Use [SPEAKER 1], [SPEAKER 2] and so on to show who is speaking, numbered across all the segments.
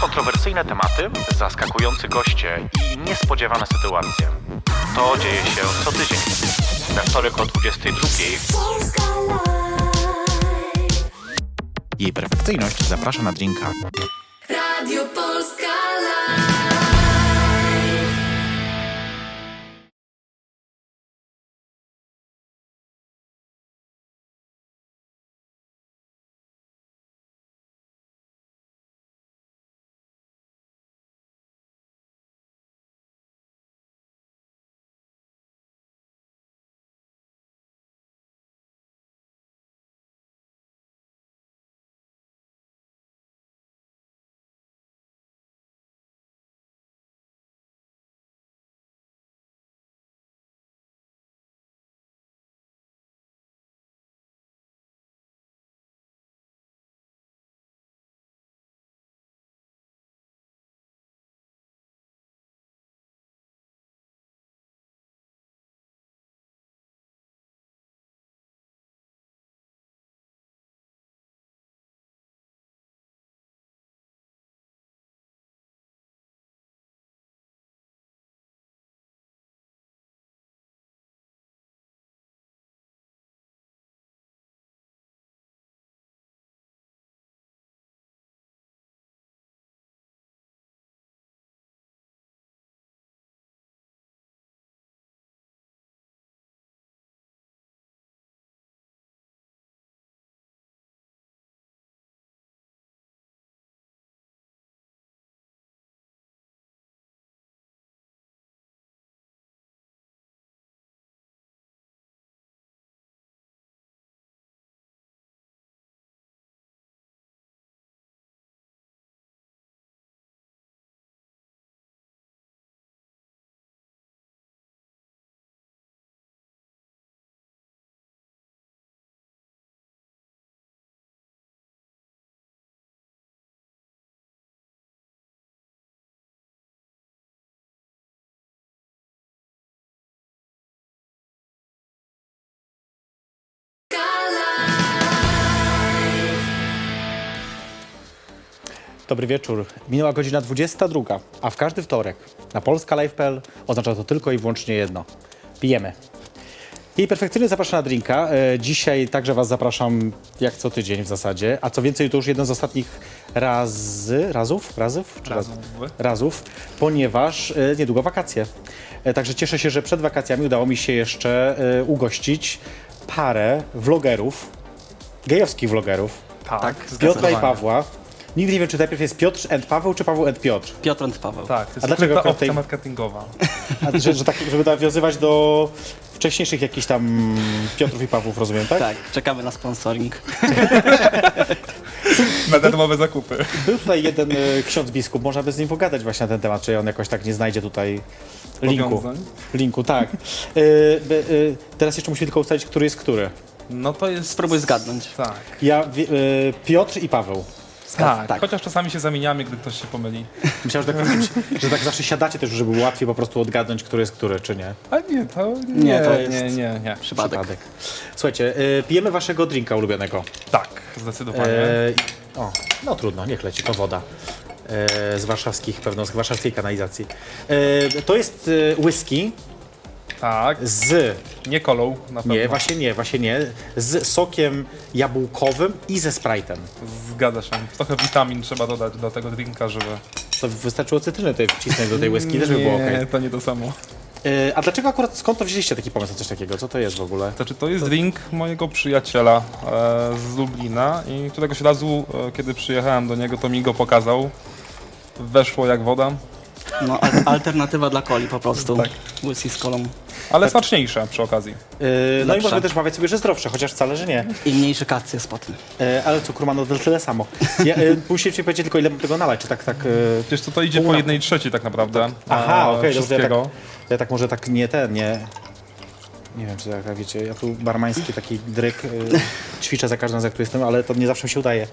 [SPEAKER 1] Kontrowersyjne tematy, zaskakujący goście i niespodziewane sytuacje. To dzieje się co tydzień. We wtorek o 22.
[SPEAKER 2] Polska Live.
[SPEAKER 1] Jej perfekcyjność zaprasza na drinka.
[SPEAKER 3] Dobry wieczór. Minęła godzina 22, a w każdy wtorek na Polska Live.pl oznacza to tylko i wyłącznie jedno. Pijemy. I perfekcyjnie zapraszam na drinka. E, Dzisiaj także Was zapraszam jak co tydzień w zasadzie, a co więcej to już jeden z ostatnich razy, razów, razów? Czy raz-
[SPEAKER 4] Razów.
[SPEAKER 3] razów, ponieważ e, niedługo wakacje. E, Także cieszę się, że przed wakacjami udało mi się jeszcze ugościć parę vlogerów, gejowskich vlogerów,
[SPEAKER 4] Tak,
[SPEAKER 3] Piotra i. Pawła. Nigdy nie wiem, czy najpierw jest Piotr and Paweł, czy Paweł and Piotr.
[SPEAKER 5] Piotr and Paweł.
[SPEAKER 4] Tak, to jest
[SPEAKER 3] A dlaczego
[SPEAKER 4] ukryta
[SPEAKER 3] akurat tej-
[SPEAKER 4] opcja marketingowa.
[SPEAKER 3] A, że, że tak, żeby nawiązywać do wcześniejszych jakichś tam Piotrów i Pawłów, rozumiem, tak?
[SPEAKER 5] Tak, czekamy na sponsoring.
[SPEAKER 4] Na darmowe zakupy.
[SPEAKER 3] Był tutaj jeden y, ksiądz biskup, można by z nim pogadać właśnie na ten temat, czy on jakoś tak nie znajdzie tutaj linku.
[SPEAKER 4] Powiązań.
[SPEAKER 3] Linku, tak. Y, by, y, teraz jeszcze musimy tylko ustalić, który jest który.
[SPEAKER 4] No to jest...
[SPEAKER 5] Spróbuj zgadnąć.
[SPEAKER 4] Tak.
[SPEAKER 3] Ja, wi- y, Piotr i Paweł.
[SPEAKER 4] Tak,
[SPEAKER 5] tak.
[SPEAKER 4] chociaż czasami się zamieniamy, gdy ktoś się pomyli.
[SPEAKER 3] Myślałem, że tak, że tak zawsze siadacie też, żeby łatwiej po prostu odgadnąć, który jest który, czy nie.
[SPEAKER 4] A nie, to nie,
[SPEAKER 5] Nie, to jest-
[SPEAKER 4] nie, nie, nie.
[SPEAKER 5] Przypadek.
[SPEAKER 3] Słuchajcie, y, pijemy waszego drinka ulubionego.
[SPEAKER 4] Tak, zdecydowanie.
[SPEAKER 3] E, o, no trudno, niech leci, to woda. E, z warszawskich, pewno z warszawskiej kanalizacji. E, to jest e, whisky
[SPEAKER 4] tak,
[SPEAKER 3] z,
[SPEAKER 4] nie kolą na pewno.
[SPEAKER 3] nie, właśnie nie, właśnie nie, z sokiem jabłkowym i ze Sprite'em.
[SPEAKER 4] Zgadza się. Trochę witamin trzeba dodać do tego drinka, żeby...
[SPEAKER 3] To wystarczyło cytrynę tutaj wcisnąć do tej whisky, też by było
[SPEAKER 4] Nie,
[SPEAKER 3] okej.
[SPEAKER 4] to nie to samo.
[SPEAKER 3] E, A dlaczego akurat, skąd to wzięliście taki pomysł na coś takiego? Co to jest w ogóle?
[SPEAKER 4] Znaczy, to jest drink mojego przyjaciela e, z Lublina i któregoś razu, e, kiedy przyjechałem do niego, to mi go pokazał. Weszło jak woda,
[SPEAKER 5] No, al- alternatywa dla coli po prostu.
[SPEAKER 4] Tak.
[SPEAKER 5] Whisky z kolą.
[SPEAKER 4] ale smaczniejsze przy okazji.
[SPEAKER 3] E, No i
[SPEAKER 5] Lepsza.
[SPEAKER 3] możemy też mawiać sobie, że zdrowsze, chociaż wcale, że nie.
[SPEAKER 5] I mniejszy kac jest po tym.
[SPEAKER 3] E, Ale cukru ma nadal tyle samo. Ja, e, musicie powiedzieć tylko, ile mam tego nalać, czy tak, tak... e,
[SPEAKER 4] Wiesz co, to idzie po jednej trzeciej tak naprawdę.
[SPEAKER 3] Aha,
[SPEAKER 4] e,
[SPEAKER 3] okej, okay,
[SPEAKER 4] wszystkiego.
[SPEAKER 3] Ja tak może tak nie ten, nie. Nie wiem, czy tak, wiecie, ja tu barmański taki dryk y, ćwiczę za każdym razem, jak tu jestem, ale to nie zawsze mi się udaje.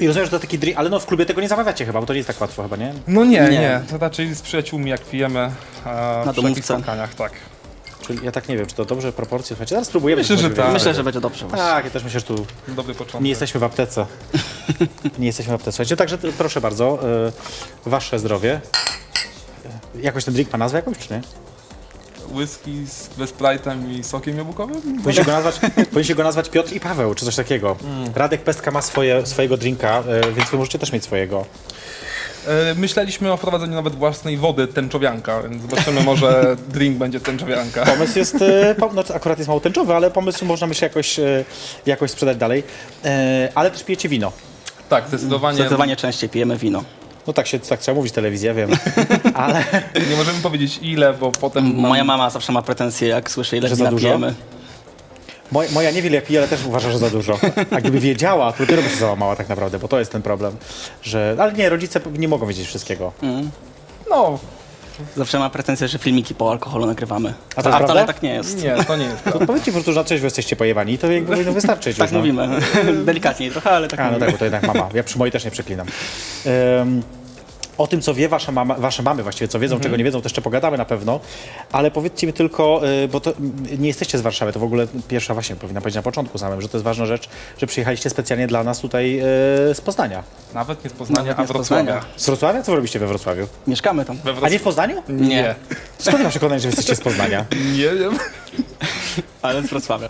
[SPEAKER 3] I rozumiem, że to taki drink, ale no w klubie tego nie zamawiacie chyba, bo to nie jest tak łatwo chyba, nie?
[SPEAKER 4] No nie, nie,
[SPEAKER 5] Nie.
[SPEAKER 4] To raczej z przyjaciółmi jak pijemy e,
[SPEAKER 5] Na
[SPEAKER 4] przy
[SPEAKER 5] domówce.
[SPEAKER 4] jakichś spotkaniach, tak.
[SPEAKER 3] Czyli ja tak nie wiem, czy to dobrze proporcje. Słuchajcie, zaraz spróbujemy.
[SPEAKER 4] Myślę, że tak.
[SPEAKER 5] Myślę, że będzie dobrze właśnie.
[SPEAKER 3] Tak, ja też myślę, że tu
[SPEAKER 4] Dobry początek.
[SPEAKER 3] nie jesteśmy w aptece. Nie jesteśmy w aptece. Słuchajcie, także proszę bardzo, y, wasze zdrowie. Y, Jakoś ten drink ma nazwę jakąś, czy nie?
[SPEAKER 4] Whisky z ze Sprite'em i sokiem jabłkowym?
[SPEAKER 3] Powinniście go nazwać, powinniście go nazwać Piotr i Paweł, czy coś takiego. Radek Pestka ma swoje, swojego drinka, y, więc wy możecie też mieć swojego.
[SPEAKER 4] E, Myśleliśmy o wprowadzeniu nawet własnej wody tęczowianka, więc zobaczymy, może drink będzie tęczowianka.
[SPEAKER 3] Pomysł jest, y, pom- no, to akurat jest mało tęczowy, ale pomysł można myślę jakoś, jakoś sprzedać dalej. Ale też pijecie wino.
[SPEAKER 4] Tak, zdecydowanie.
[SPEAKER 5] Zdecydowanie częściej pijemy wino.
[SPEAKER 3] No tak się tak trzeba mówić telewizja, wiem. Ale
[SPEAKER 4] Nie możemy powiedzieć ile, bo potem. nam-
[SPEAKER 5] Moja mama zawsze ma pretensje, jak słyszy, ile
[SPEAKER 3] Że za dużo?
[SPEAKER 5] pijemy.
[SPEAKER 3] Moj, moja niewiele pije, ale też uważa, że za dużo. A gdyby wiedziała, to dopiero by się załamała tak naprawdę, bo to jest ten problem. Że, ale nie, rodzice nie mogą wiedzieć wszystkiego.
[SPEAKER 4] No,
[SPEAKER 5] Zawsze ma pretensje, że filmiki po alkoholu nagrywamy.
[SPEAKER 3] A to jest
[SPEAKER 5] wcale
[SPEAKER 3] prawda?
[SPEAKER 5] tak nie jest.
[SPEAKER 4] nie, to nie jest.
[SPEAKER 3] To powiedzcie po prostu, że na trzeźwo jesteście pojebani i to jakby powinno wystarczyć
[SPEAKER 5] Tak
[SPEAKER 3] już, no.
[SPEAKER 5] mówimy. Delikatniej trochę, ale tak
[SPEAKER 3] A, no
[SPEAKER 5] mówimy.
[SPEAKER 3] tak, bo to jednak mama. Ja przy mojej też nie przeklinam. Ym, o tym, co wie wasza mama, wasze mamy właściwie, co wiedzą, czego nie wiedzą, to jeszcze pogadamy na pewno. Ale powiedzcie mi tylko, y, bo to mm, nie jesteście z Warszawy, to w ogóle pierwsza właśnie powinna powiedzieć na początku samym, że to jest ważna rzecz, że przyjechaliście specjalnie dla nas tutaj y, z Poznania.
[SPEAKER 4] Nawet nie z Poznania,
[SPEAKER 5] Nawet
[SPEAKER 4] a
[SPEAKER 5] nie z
[SPEAKER 4] Wrocławia.
[SPEAKER 5] Poznania.
[SPEAKER 3] Z Wrocławia? Co wy robicie we Wrocławiu?
[SPEAKER 5] Mieszkamy tam.
[SPEAKER 4] We
[SPEAKER 3] A nie
[SPEAKER 4] Wrocławiu.
[SPEAKER 3] w Poznaniu?
[SPEAKER 4] Nie.
[SPEAKER 3] Skąd mam przekonać, że jesteście z Poznania?
[SPEAKER 4] Nie wiem.
[SPEAKER 5] Ale z Wrocławia.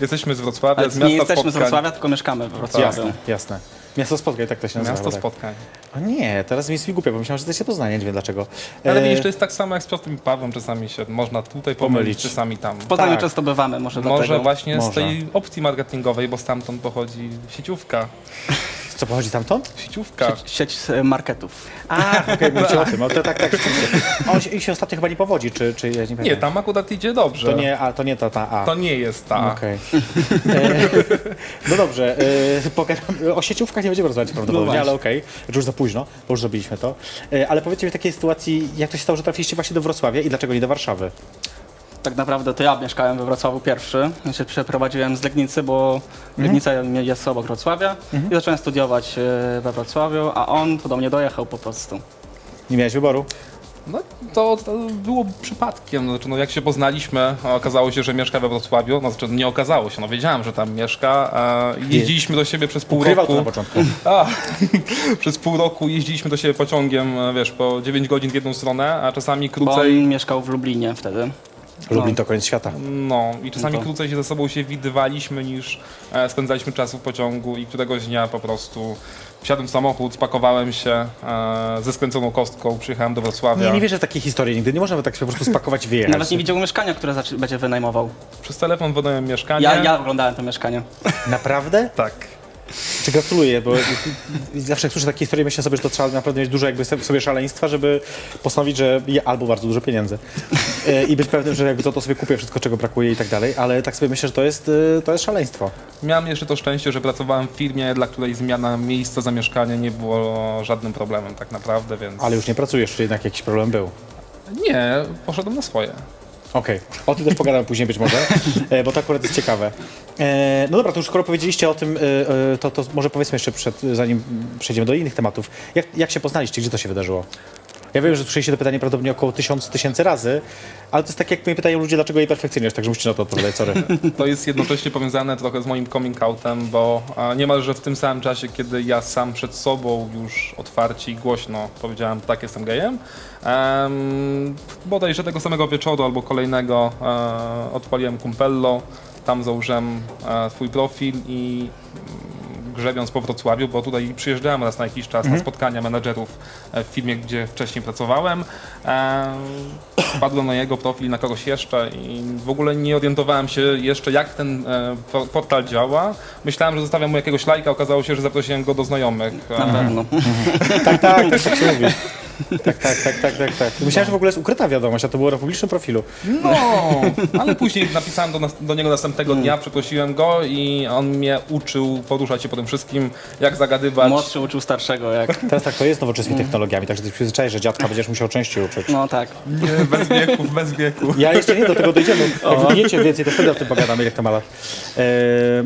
[SPEAKER 4] Jesteśmy z Wrocławia,
[SPEAKER 5] Ale
[SPEAKER 4] z
[SPEAKER 5] nie
[SPEAKER 4] miasta
[SPEAKER 5] jesteśmy z
[SPEAKER 4] spotkań.
[SPEAKER 5] Wrocławia, tylko mieszkamy w Wrocławiu.
[SPEAKER 3] Jasne, jasne. Miasto spotkań, tak to się nazywa.
[SPEAKER 4] Miasto
[SPEAKER 3] tak.
[SPEAKER 4] spotkań.
[SPEAKER 3] O nie, teraz mi jest mi głupio, bo myślałem, że jesteście z Poznania, nie wiem dlaczego.
[SPEAKER 4] Ale
[SPEAKER 3] E,
[SPEAKER 4] widzisz, to jest tak samo jak z Piotrem i Pawłem, czasami się można tutaj pomylić,
[SPEAKER 3] Pomylić.
[SPEAKER 4] czasami tam.
[SPEAKER 5] W Poznaniu
[SPEAKER 3] Tak.
[SPEAKER 5] często bywamy, może,
[SPEAKER 4] Może
[SPEAKER 5] dlatego.
[SPEAKER 4] właśnie
[SPEAKER 3] Może.
[SPEAKER 4] z tej opcji marketingowej, bo stamtąd pochodzi sieciówka.
[SPEAKER 3] Co pochodzi tamtąd?
[SPEAKER 4] Sieciówka.
[SPEAKER 5] Sieć, sieć e, marketów.
[SPEAKER 3] A, okej, mówicie o tym. No, to tak, tak, rzeczywiście. On się, ich się ostatnio chyba nie powodzi, czy, czy ja nie wiem.
[SPEAKER 4] Nie, tam akurat idzie dobrze.
[SPEAKER 3] To nie, a, to nie ta, ta A.
[SPEAKER 4] To nie jest ta.
[SPEAKER 3] Okej. E, No dobrze, e, pogadamy- o sieciówkach nie będziemy rozmawiać prawdopodobnie,
[SPEAKER 5] właśnie.
[SPEAKER 3] ale okej, że już za późno, bo już zrobiliśmy to. E, Ale powiedzcie mi w takiej sytuacji, jak to się stało, że trafiliście właśnie do Wrocławia i dlaczego nie do Warszawy?
[SPEAKER 5] Tak naprawdę to ja mieszkałem we Wrocławiu pierwszy. Ja się przeprowadziłem z Legnicy, bo Legnica jest obok Wrocławia i zacząłem studiować e, we Wrocławiu, a on tu do mnie dojechał po prostu.
[SPEAKER 3] Nie miałeś wyboru?
[SPEAKER 4] No to, to było przypadkiem. Znaczy, no, jak się poznaliśmy, okazało się, że mieszka we Wrocławiu. No, znaczy, nie okazało się, no wiedziałem, że tam mieszka. E, jeździliśmy do siebie przez pół
[SPEAKER 3] Ukrywał to
[SPEAKER 4] roku.
[SPEAKER 3] na początku.
[SPEAKER 4] A, przez pół roku jeździliśmy do siebie pociągiem, e, wiesz, po 9 godzin w jedną stronę, a czasami
[SPEAKER 5] Bo on
[SPEAKER 4] krócej.
[SPEAKER 5] mieszkał w Lublinie wtedy.
[SPEAKER 3] Lublin to koniec świata.
[SPEAKER 4] No i czasami
[SPEAKER 5] No to-
[SPEAKER 4] krócej się ze sobą się widywaliśmy niż e, spędzaliśmy czasu w pociągu i któregoś dnia po prostu wsiadłem w samochód, spakowałem się e, ze skręconą kostką, przyjechałem do Wrocławia.
[SPEAKER 3] Nie, nie wierzę w takie historie nigdy. Nie możemy tak się po prostu spakować i wyjechać.
[SPEAKER 5] Nawet nie widział mieszkania, które zaczy- będzie wynajmował.
[SPEAKER 4] Przez telefon wynająłem mieszkanie.
[SPEAKER 5] Ja, ja oglądałem to mieszkanie.
[SPEAKER 3] Naprawdę?
[SPEAKER 4] Tak.
[SPEAKER 3] Czy gratuluję, bo zawsze jak słyszę takie historie, myślę sobie, że to trzeba naprawdę mieć dużo jakby sobie szaleństwa, żeby postanowić, że je, albo bardzo dużo pieniędzy E, i być pewnym, że jakby to, to sobie kupię wszystko, czego brakuje i tak dalej, ale tak sobie myślę, że to jest, e, to jest szaleństwo.
[SPEAKER 4] Miałem jeszcze to szczęście, że pracowałem w firmie, dla której zmiana miejsca zamieszkania nie było żadnym problemem tak naprawdę, więc...
[SPEAKER 3] Ale już nie pracujesz, czy jednak jakiś problem był.
[SPEAKER 4] Nie, poszedłem na swoje.
[SPEAKER 3] Okej, o tym też pogadamy później być może, e, bo to akurat jest ciekawe. E, no dobra, to już skoro powiedzieliście o tym, e, e, to, to może powiedzmy jeszcze, przed, zanim przejdziemy do innych tematów. Jak, jak się poznaliście? Gdzie to się wydarzyło? Ja wiem, że słyszeliście to pytanie prawdopodobnie około tysiąc tysięcy razy, ale to jest tak, jak mnie pytają ludzie, dlaczego jej perfekcjonujesz, także musicie na to odpowiadać, sorry.
[SPEAKER 4] To jest jednocześnie powiązane trochę z moim coming outem, bo a, niemalże w tym samym czasie, kiedy ja sam przed sobą już otwarcie i głośno powiedziałem, tak, jestem gejem, um, bodajże tego samego wieczoru albo kolejnego e, odpaliłem Kumpello, tam założyłem e, swój profil i mm, grzebiąc po Wrocławiu, bo tutaj przyjeżdżałem raz na jakiś czas na spotkania menedżerów e, w firmie, gdzie wcześniej pracowałem. Wpadłem na jego profil, na kogoś jeszcze i w ogóle nie orientowałem się jeszcze, jak ten e, po- portal działa. Myślałem, że zostawiam mu jakiegoś lajka, okazało się, że zaprosiłem go do znajomych.
[SPEAKER 5] Na
[SPEAKER 4] E,
[SPEAKER 5] pewno.
[SPEAKER 3] Tak, tak, tak, tak się mówi. Tak, tak, tak, tak, tak, tak. Myślałem, że w ogóle jest ukryta wiadomość, a to było na publicznym profilu.
[SPEAKER 4] No, ale później napisałem do, nas, do niego następnego dnia, przeprosiłem go i on mnie uczył poruszać się po tym wszystkim, jak zagadywać.
[SPEAKER 5] Młodszy uczył starszego, jak...
[SPEAKER 3] Teraz tak to jest z nowoczesnymi technologiami, także ty się przyzwyczaisz, że dziadka będziesz musiał częściej uczyć.
[SPEAKER 5] No tak.
[SPEAKER 4] Nie, bez wieków, bez wieku.
[SPEAKER 3] Ja jeszcze nie do tego dojdziemy. Jak wyjdziecie więcej, to wtedy o tym pogadamy, jak to ma lat. Eee,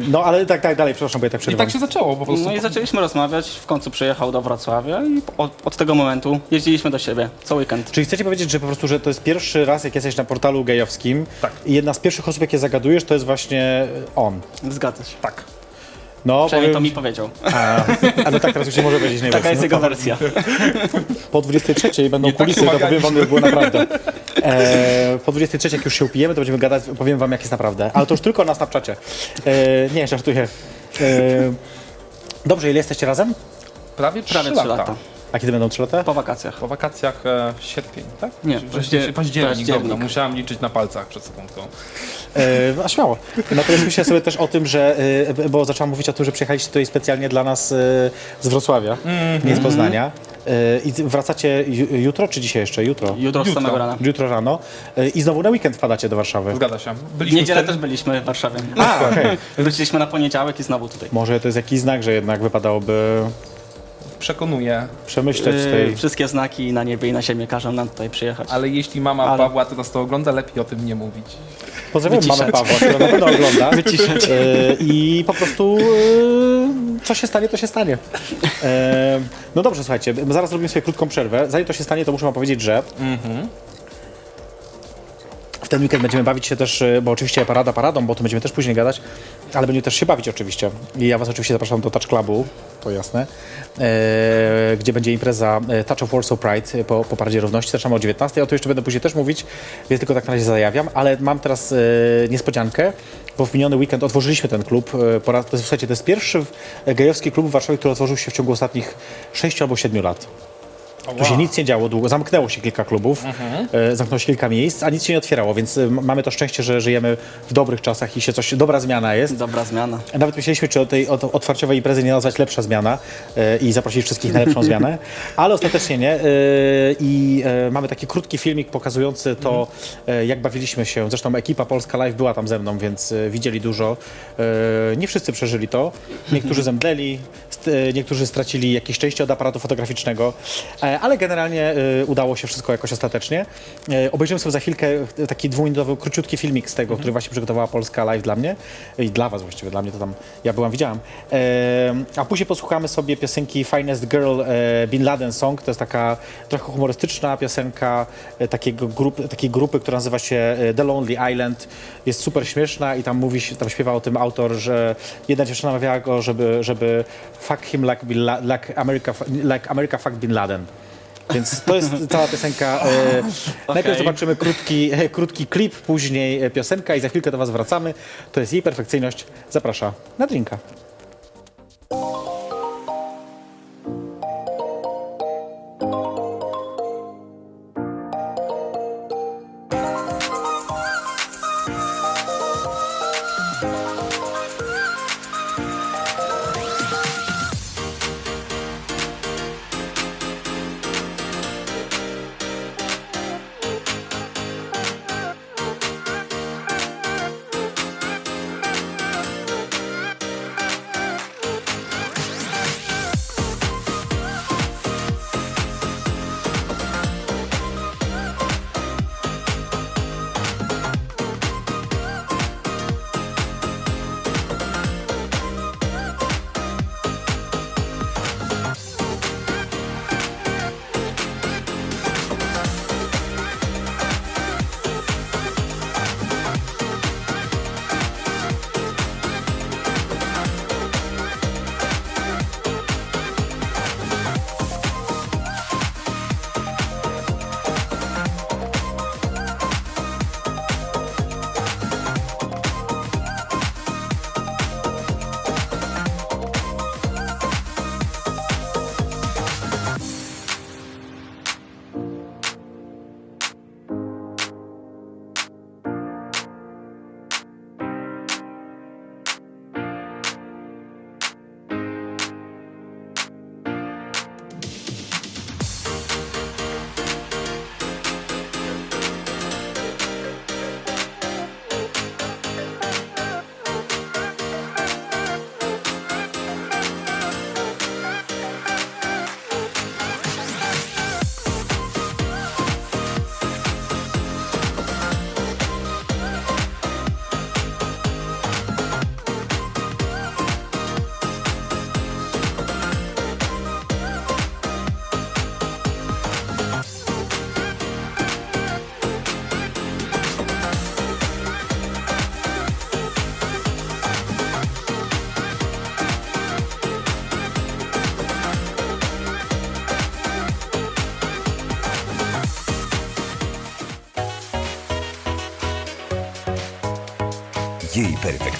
[SPEAKER 3] no ale tak, tak, dalej, przepraszam, bo ja tak
[SPEAKER 4] I
[SPEAKER 3] przerywam.
[SPEAKER 4] tak się zaczęło po prostu.
[SPEAKER 5] No i zaczęliśmy rozmawiać, w końcu przyjechał do Wrocławia i od, od tego momentu jeździ, jeździliśmy do siebie co weekend.
[SPEAKER 3] Czyli chcecie powiedzieć, że po prostu, że to jest pierwszy raz, jak jesteś na portalu gejowskim
[SPEAKER 4] Tak.
[SPEAKER 3] i jedna z pierwszych osób, jakie zagadujesz, to jest właśnie on.
[SPEAKER 5] Zgadza się.
[SPEAKER 4] Tak.
[SPEAKER 3] No,
[SPEAKER 5] Przynajmniej to mi powiedział.
[SPEAKER 3] A, a no tak, teraz już nie może powiedzieć.
[SPEAKER 5] Taka jest jego wersja.
[SPEAKER 3] Po 23 będą
[SPEAKER 4] Nie tak
[SPEAKER 3] kulisy, to powiem wam, jak było naprawdę. E, po 23 jak już się upijemy, to będziemy gadać, powiem wam, jak jest naprawdę. Ale to już tylko na Snapchacie. E, nie, żartuję. E, dobrze, ile jesteście razem?
[SPEAKER 4] Prawie 3
[SPEAKER 5] Prawie
[SPEAKER 4] lata.
[SPEAKER 5] 3 lata.
[SPEAKER 3] A kiedy będą 3 lata?
[SPEAKER 5] Po wakacjach.
[SPEAKER 4] Po wakacjach e, sierpień, tak?
[SPEAKER 5] Nie,
[SPEAKER 4] Czy
[SPEAKER 5] paździer-
[SPEAKER 4] październik, październik, dobra, musiałem liczyć na palcach przed sekundką.
[SPEAKER 3] E, no śmiało. Natomiast myślę sobie też o tym, że, e, bo zaczęłam mówić o tym, że przyjechaliście tutaj specjalnie dla nas e, z Wrocławia, nie z Poznania. E, I wracacie ju- jutro, czy dzisiaj jeszcze? Jutro.
[SPEAKER 5] Jutro z
[SPEAKER 4] Jutro.
[SPEAKER 5] samego rana.
[SPEAKER 3] Jutro rano. E, I znowu na weekend wpadacie do Warszawy.
[SPEAKER 4] Zgadza się.
[SPEAKER 5] W
[SPEAKER 4] Byliśmy
[SPEAKER 5] niedzielę
[SPEAKER 4] wtedy-
[SPEAKER 5] też byliśmy w Warszawie.
[SPEAKER 3] A, okej.
[SPEAKER 5] Wróciliśmy na poniedziałek i znowu tutaj.
[SPEAKER 3] Może to jest jakiś znak, że jednak wypadałoby
[SPEAKER 4] Przekonuję,
[SPEAKER 3] przemyśleć
[SPEAKER 5] Yy,
[SPEAKER 3] tej...
[SPEAKER 5] Wszystkie znaki na niebie i na ziemi każą nam tutaj przyjechać.
[SPEAKER 4] ale jeśli mama
[SPEAKER 5] Ale-
[SPEAKER 4] Pawła teraz to ogląda, lepiej o tym nie mówić.
[SPEAKER 3] Pozdrawiam mamę
[SPEAKER 5] wyciszać.
[SPEAKER 3] Pawła, która na pewno ogląda. E, I po prostu e, co się stanie, to się stanie. E, no dobrze, słuchajcie, zaraz zrobimy sobie krótką przerwę. Zanim to się stanie, to muszę wam powiedzieć, że w ten weekend będziemy bawić się też, e, bo oczywiście parada paradą, bo to będziemy też później gadać, ale będziemy też się bawić oczywiście. I ja was oczywiście zapraszam do Touch Clubu, to jasne, e, gdzie będzie impreza e, Touch of Warsaw Pride e, po, po Paradzie Równości. Zaczynamy o 19. O to jeszcze będę później też mówić, więc tylko tak na razie zajawiam, ale mam teraz e, niespodziankę, bo w miniony weekend otworzyliśmy ten klub. E, po raz, to jest, słuchajcie, to jest pierwszy gejowski klub w Warszawie, który otworzył się w ciągu ostatnich 6 albo 7 lat. Tu się nic nie działo długo, zamknęło się kilka klubów, e, zamknęło się kilka miejsc, a nic się nie otwierało, więc e, mamy to szczęście, że żyjemy w dobrych czasach i się coś, dobra zmiana jest.
[SPEAKER 5] Dobra zmiana.
[SPEAKER 3] Nawet myśleliśmy, czy o tej o, otwarciowej imprezy nie nazwać lepsza zmiana e, i zaprosić wszystkich na lepszą zmianę, ale ostatecznie nie. E, I e, mamy taki krótki filmik pokazujący to, e, jak bawiliśmy się. Zresztą ekipa Polska Live była tam ze mną, więc e, widzieli dużo. E, nie wszyscy przeżyli to. Niektórzy zemdleli, st- e, niektórzy stracili jakieś szczęście od aparatu fotograficznego, e, ale generalnie e, udało się wszystko jakoś ostatecznie. E, Obejrzymy sobie za chwilkę taki dwuminutowy, króciutki filmik z tego, który właśnie przygotowała Polska Live dla mnie i dla was właściwie, dla mnie to tam, ja byłam, widziałam. A później posłuchamy sobie piosenki Finest Girl Bin Laden Song, to jest taka trochę humorystyczna piosenka takiego grup, takiej grupy, która nazywa się The Lonely Island. Jest super śmieszna i tam mówi, się- tam śpiewa o tym autor, że jedna dziewczyna namawiała go, żeby, żeby fuck him like, Bin like, America, like America fuck Bin Laden. Więc to jest cała piosenka. E, Najpierw zobaczymy krótki, e, krótki klip, później e, piosenka i za chwilkę do Was wracamy. To jest jej perfekcyjność. Zaprasza na drinka.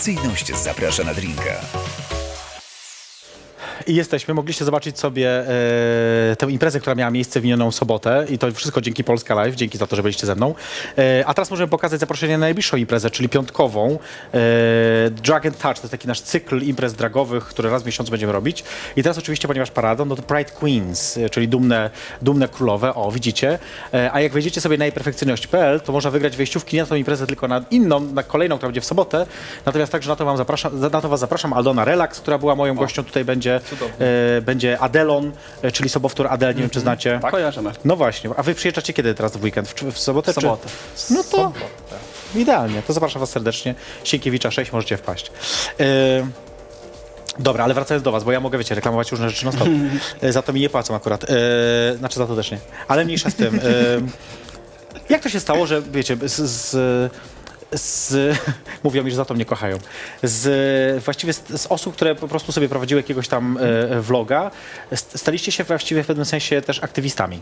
[SPEAKER 6] Jej perfekcyjność zaprasza na drinka.
[SPEAKER 3] I jesteśmy. Mogliście zobaczyć sobie e, tę imprezę, która miała miejsce w minioną sobotę i to wszystko dzięki Polska Live, dzięki za to, że byliście ze mną. E, a teraz możemy pokazać zaproszenie na najbliższą imprezę, czyli piątkową. E, Drag and Touch, to jest taki nasz cykl imprez dragowych, które raz w miesiącu będziemy robić. I teraz oczywiście, ponieważ paradą, no to Pride Queens, e, czyli dumne, dumne królowe, o widzicie. E, a jak wejdziecie sobie na jejperfekcyjność.pl, to można wygrać wejściówki nie na tą imprezę, tylko na inną, na kolejną, która będzie w sobotę. Natomiast także na to, wam zapraszam, na to was zapraszam. Aldona Relax, która była moją gością, tutaj będzie,
[SPEAKER 4] cudownie.
[SPEAKER 3] będzie Adelon, e, czyli sobowtór Adel, nie wiem czy znacie.
[SPEAKER 5] Kojarzymy.
[SPEAKER 3] No właśnie, a wy przyjeżdżacie kiedy teraz w weekend? W, w sobotę?
[SPEAKER 5] W sobotę.
[SPEAKER 3] Czy... No to idealnie, to zapraszam was serdecznie. Sienkiewicza 6, możecie wpaść. E, Dobra, ale wracając do was, bo ja mogę, wiecie, reklamować różne rzeczy na stop. E, Za to mi nie płacą akurat. E, znaczy za to też nie. Ale mniejsza z tym. E, jak to się stało, że wiecie, z, z, z mówią mi, że za to mnie kochają. Z, właściwie z, z osób, które po prostu sobie prowadziły jakiegoś tam e, vloga, st- staliście się właściwie w pewnym sensie też aktywistami.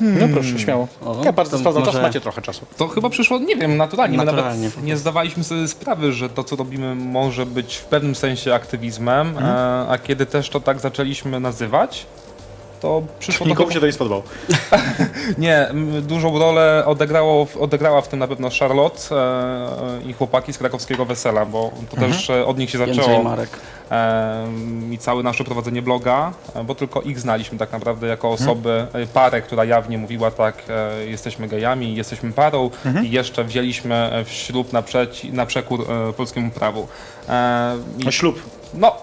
[SPEAKER 3] No proszę, śmiało.
[SPEAKER 5] O,
[SPEAKER 3] ja bardzo
[SPEAKER 5] to
[SPEAKER 3] sprawdzam czas,
[SPEAKER 5] może-
[SPEAKER 3] macie trochę czasu.
[SPEAKER 4] To chyba przyszło, nie wiem, naturalnie. My
[SPEAKER 5] Naturalnie
[SPEAKER 4] nawet nie zdawaliśmy sobie sprawy, że to, co robimy, może być w pewnym sensie aktywizmem,
[SPEAKER 3] Mhm.
[SPEAKER 4] e, a kiedy też to tak zaczęliśmy nazywać, to przyszło to
[SPEAKER 3] Nikomu się to nie spodobało.
[SPEAKER 4] Nie, dużą rolę odegrało, odegrała w tym na pewno Charlotte e, i chłopaki z krakowskiego wesela, bo to
[SPEAKER 3] Mhm.
[SPEAKER 4] też e, od nich się zaczęło
[SPEAKER 5] Marek.
[SPEAKER 4] e, i całe nasze prowadzenie bloga, e, bo tylko ich znaliśmy tak naprawdę jako
[SPEAKER 3] Mhm.
[SPEAKER 4] osoby, e, parę, która jawnie mówiła tak, e, jesteśmy gejami, jesteśmy parą
[SPEAKER 3] Mhm.
[SPEAKER 4] i jeszcze wzięliśmy w ślub na, przeci, na przekór e, polskiemu prawu. E, i,
[SPEAKER 3] ślub.
[SPEAKER 4] no,